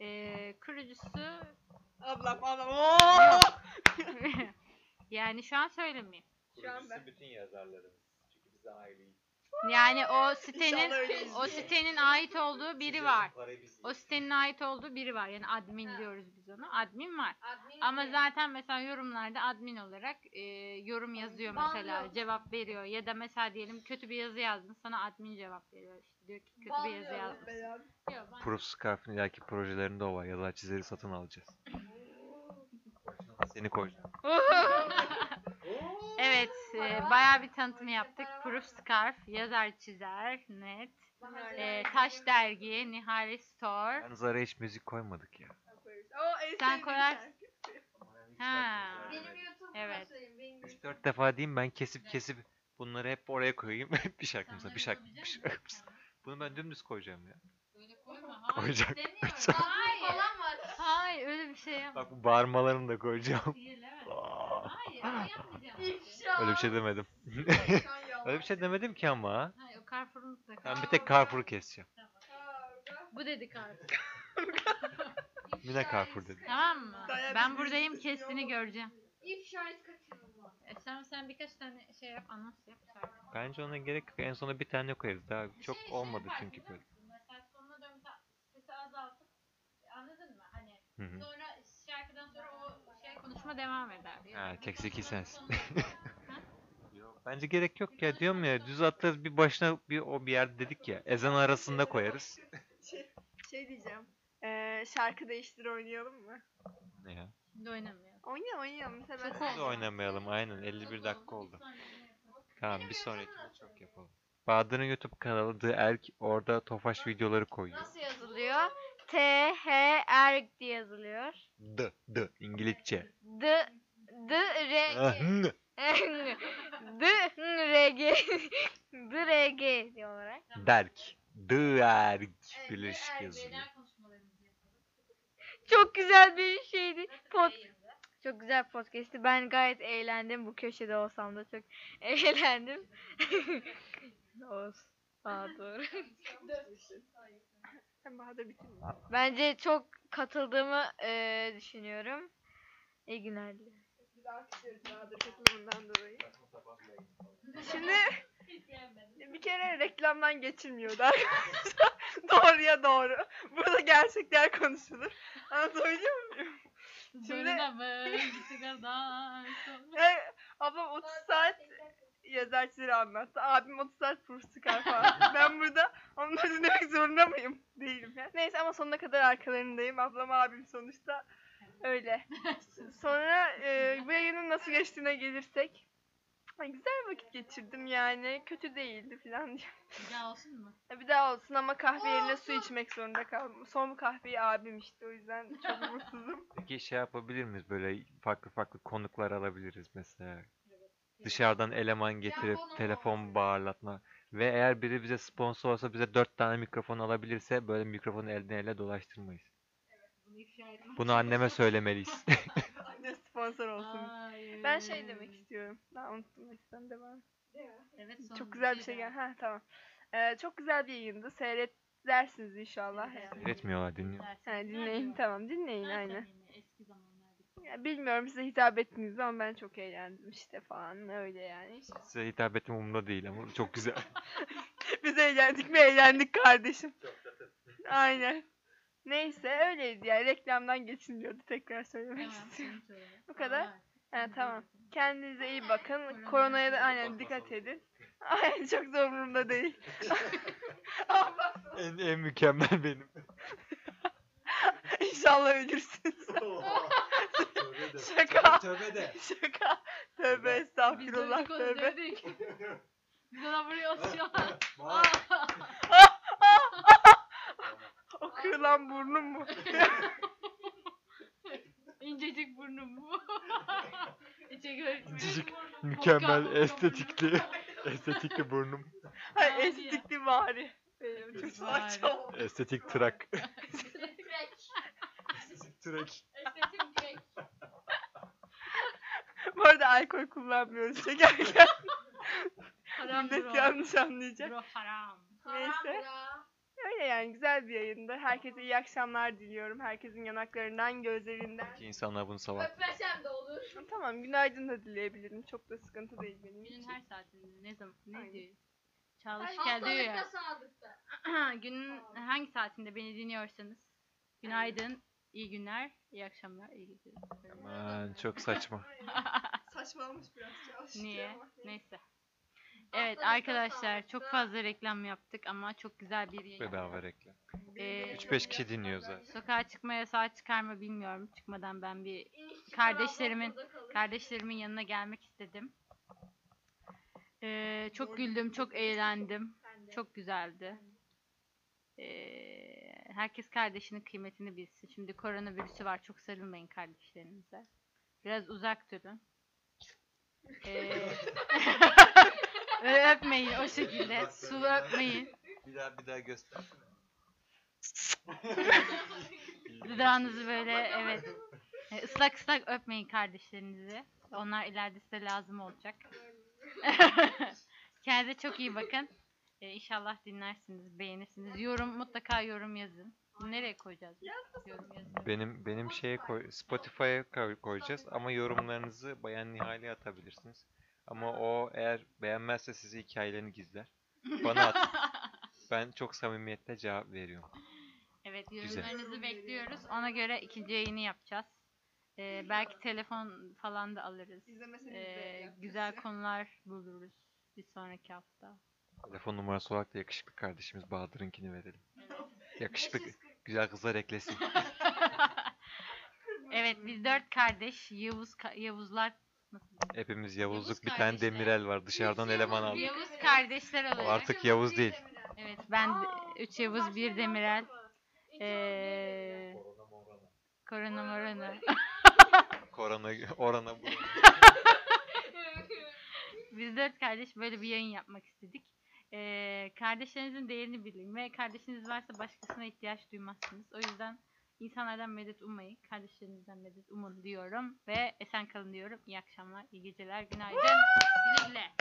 Ee, kurucusu Ablam ablam. Yani şu an söylemeyeyim. Şu an ben. bütün yazarlarımız. Çünkü bize aileyiz. Yani o sitenin o sitenin ait olduğu biri var. O sitenin ait olduğu biri var. Yani admin diyoruz biz ona. Admin var. Ama zaten mesela yorumlarda admin olarak e, yorum yazıyor mesela cevap veriyor ya da mesela diyelim kötü bir yazı yazdın sana admin cevap veriyor işte diyor ki kötü bir yazı yazdın. Yok, Proof Scarf'ın ileriki projelerinde o var. Yazar çizeri satın alacağız. Seni koyacağım. evet e, bayağı bir tanıtım yaptık. Proof Scarf, yazar çizer, net, e, Taş Dergi, Nihale Store. Yalnız araya hiç müzik koymadık ya. Sen koyarsın. Ha. Benim YouTube'da Evet. Benim 3-4 defa diyeyim ben kesip kesip bunları hep oraya koyayım. bir şarkı mesela bir şarkı bir şarkı. Bunu ben dümdüz koyacağım ya. Koyacak. Hayır. falan var. Hayır öyle bir şey yapma. Bak bu bağırmalarını da koyacağım. Hayır öyle yapmayacağım. İfşa. Öyle bir şey demedim. Öyle bir şey demedim ki ama. Hayır o. Ben bir tek Carrefour'u keseceğim. Bu dedi Carrefour. Yine Carrefour dedi. Tamam mı? Ben buradayım kestiğini göreceğim. İfşa. E sen, sen birkaç tane şey yap anons yap. şarkı. Bence ona gerek yok. En sona bir tane koyarız. Daha çok Şey- şey olmadı yaparsın çünkü biliyor böyle. musun? Mesela sonuna mesela sesi azaltıp anladın mı? Hani Hı hı. sonra konuşma devam eder. Ha, tek zeki sensin. Bence gerek yok ya diyorum ya düz atlarız bir başına bir o bir yerde dedik ya ezan arasında koyarız. Şey, şey diyeceğim. Ee, şarkı değiştir oynayalım mı? Ne ya? Şimdi oynamıyor. Oyna oynayalım. Biz de oynamayalım aynen 51 dakika oldu. Tamam bir sonrakini çok yapalım. Bahadır'ın YouTube kanalı The Erk orada Tofaş videoları koyuyor. Nasıl yazılıyor? T H R diye yazılıyor. D D İngilizce. D D R Ah, G. n. D R G. D R G diye olarak. Derk. The Erk birleşik yazılıyor. Çok güzel bir şeydi. Pod çok güzel podcast'ti. Ben gayet eğlendim. Bu köşede olsam da çok eğlendim. Olsun. Aa, doğru. Sen Bahadır bitirme. Bence çok katıldığımı eee, düşünüyorum. İyi günler dilerim. alkışlıyoruz Bahadır katılımından dolayı. Şimdi bir kere reklamdan geçilmiyordu arkadaşlar. Doğruya doğru. Burada gerçekler konuşulur. Anlatabiliyor muyum? Şimdi yani, ablam 30 saat yazar çizeri anlattı. Abim 30 saat kurs çıkar falan. ben burada onları dinlemek zorunda mıyım? Değilim yani. Neyse ama sonuna kadar arkalarındayım. Ablam abim sonuçta. Öyle. Sonra e, bu yayının nasıl geçtiğine gelirsek. Ay, güzel vakit geçirdim yani. Kötü değildi falan diye. Bir daha olsun mu? Ya Bir daha olsun ama kahve yerine su içmek zorunda kaldım. Son kahveyi abim içti o yüzden çok mutsuzum. Peki şey yapabilir miyiz böyle farklı farklı konuklar alabiliriz mesela. Dışarıdan eleman getirip telefon bağırlatma. Ve eğer biri bize sponsor olsa bize dört tane mikrofon alabilirse böyle mikrofonu elden ele dolaştırmayız. Bunu anneme söylemeliyiz. Anne sponsor olsun. Hayır. Ben şey demek istiyorum. Ben unuttum lütfen devam. Evet, Çok güzel bir şey gel. Ha tamam. Ee, çok güzel bir yayındı. Seyretlersiniz inşallah. Üretmiyorlar dinliyor. Ha, dinleyin tamam dinleyin aynen. Ya, bilmiyorum size hitap ettiniz mi ama ben çok eğlendim işte falan öyle yani. Size hitap ettim umurumda değil ama çok güzel. Biz eğlendik mi eğlendik kardeşim. Aynen. Neyse öyleydi yani reklamdan geçilmiyordu tekrar söylemek Tamam, istiyorum. Bu kadar. Ha, tamam. Kendinize iyi bakın. Koronaya da sonra aynen dikkat edin. Aynen çok da umurumda değil. En, en mükemmel benim. İnşallah ölürsünüz. Şaka. Tövbe de. Şaka. Tövbe Biz estağfurullah dövdük onu tövbe. dövdük. Biz ona vuruyoruz şu an. Bağır. O kırılan burnum mu? İncecik burnum bu. İçe görünmüyor. İncecik, Mükemmel, estetikli. estetikli burnum. Hayır Abi ya. estetikli bari. Benim çok Bari. saçma. Estetik trak. Trak. Bu arada alkol kullanmıyoruz çekerken. Haram Millet bro. yanlış anlayacak. Bro haram. Neyse. Öyle yani güzel bir yayındı. Herkese iyi akşamlar diliyorum. Herkesin yanaklarından, gözlerinden. Ki insanlar bunu sabah. Öpmesem de olur. Tamam günaydın da dileyebilirim. Çok da sıkıntı değil benim Günün için. her saatinde ne zaman ne diyor? Çalışken diyor ya. Sağlıkta. Günün hangi saatinde beni dinliyorsanız günaydın, iyi günler, iyi akşamlar, iyi geceler. Aman çok saçma. Saçmalamış biraz. Çalış. Niye? Neyse. Evet arkadaşlar çok fazla reklam yaptık ama çok güzel bir yayın. Bedava reklam. Ee, 3-5 kişi dinliyor zaten. sokağa çıkma yasağı çıkar mı bilmiyorum. Çıkmadan ben bir kardeşlerimin kardeşlerimin yanına gelmek istedim. Ee, çok güldüm, çok eğlendim. Çok güzeldi. Ee, herkes kardeşinin kıymetini bilsin. Şimdi koronavirüsü var. Çok sarılmayın kardeşlerinize. Biraz uzak durun. Ee, öpmeyin o şekilde. Sulu öpmeyin. Bir daha bir daha göster. Dudağınızı böyle evet. E, ıslak ıslak öpmeyin kardeşlerinizi. Onlar ileride size lazım olacak. Kendinize çok iyi bakın. E, inşallah dinlersiniz, beğenirsiniz. Yorum mutlaka yorum yazın. Nereye koyacağız? biz? Yorum yazın. Benim benim şeye koy Spotify'a koy- koyacağız ama yorumlarınızı Bayan Nihal'e atabilirsiniz. Ama o eğer beğenmezse size hikayelerini gizler. Bana at. Ben çok samimiyetle cevap veriyorum. Evet Güzel. yorumlarınızı bekliyoruz. Ona göre ikinci yayını yapacağız. E, belki telefon falan da alırız. İzlemeseniz E, güzel konular buluruz bir sonraki hafta. Telefon numarası olarak da yakışıklı kardeşimiz Bahadır'ınkini verelim. Yakışıklı güzel kızlar eklesin. Evet biz dört kardeş Yavuz ka- Yavuzlar nasıl? Hepimiz Yavuzluk Yavuz bir tane kardeşler. Demirel var. Dışarıdan eleman aldık. Yavuz kardeşler O olarak. artık Yavuz değil. Evet ben de- üç Yavuz bir Demirel. Ee, korona morona. Korona, orana bu. Biz dört kardeş böyle bir yayın yapmak istedik. Ee, kardeşlerinizin değerini bilin ve kardeşiniz varsa başkasına ihtiyaç duymazsınız. O yüzden insanlardan medet ummayın. Kardeşlerinizden medet umun diyorum ve esen kalın diyorum. İyi akşamlar, iyi geceler, günaydın. Güle güle.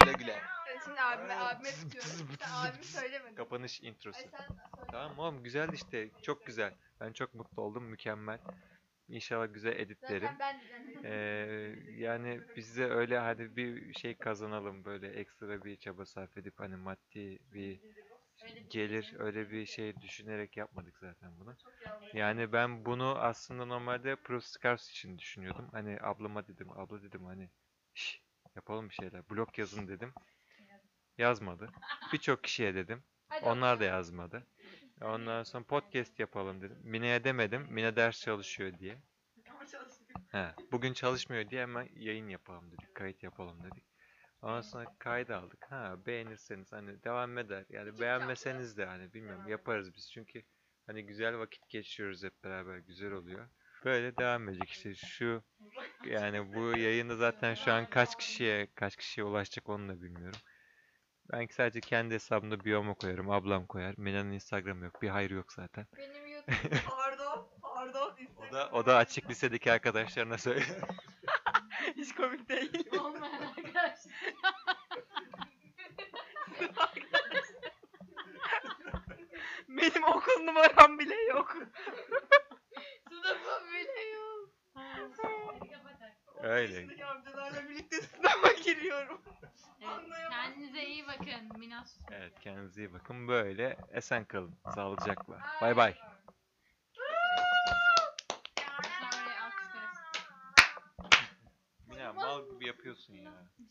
Güle güle. Şimdi abime, abime tutuyorum. Sen abimi söylemedin. Kapanış introsu. Ay sen söyle. Tamam oğlum güzel işte. Çok güzel. Ben çok mutlu oldum. Mükemmel. İnşallah güzel editlerim. Zaten ben düzenledim. Ee, yani biz de öyle hani bir şey kazanalım böyle ekstra bir çaba sarf edip hani maddi bir gelir öyle bir şey düşünerek yapmadık zaten bunu. Yani ben bunu aslında normalde Pro Scars için düşünüyordum. Hani ablama dedim, abla dedim hani "Şş, yapalım bir şeyler. Blog yazın dedim. Yazmadı. Birçok kişiye dedim. Onlar da yazmadı. Ondan sonra podcast yapalım dedim. Mine'ye demedim. Mine ders çalışıyor diye. He, bugün çalışmıyor diye hemen yayın yapalım dedik. Kayıt yapalım dedik. Ondan sonra kaydı aldık. Ha beğenirseniz hani devam eder. Yani beğenmeseniz de hani bilmiyorum yaparız biz. Çünkü hani güzel vakit geçiriyoruz hep beraber. Güzel oluyor. Böyle devam edecek işte şu yani bu yayını zaten şu an kaç kişiye kaç kişiye ulaşacak onu da bilmiyorum. Ben sadece kendi hesabımda biyoma koyarım. Ablam koyar. Mina'nın Instagram yok. Bir hayır yok zaten. Benim YouTube Pardon, pardon. O da o da açık lisedeki arkadaşlarına söyle. Hiç komik değil. Olmayan arkadaşlar. Benim okul numaram bile yok. sınıfım bile yok. Öyle. Amcalarla birlikte sınava giriyorum. Anlayamadım. kendinize iyi bakın. Minas. Evet kendinize iyi bakın. Böyle esen kalın. Sağlıcakla. Bay bay. Alkışlarız. Mina mal gibi yapıyorsun ya.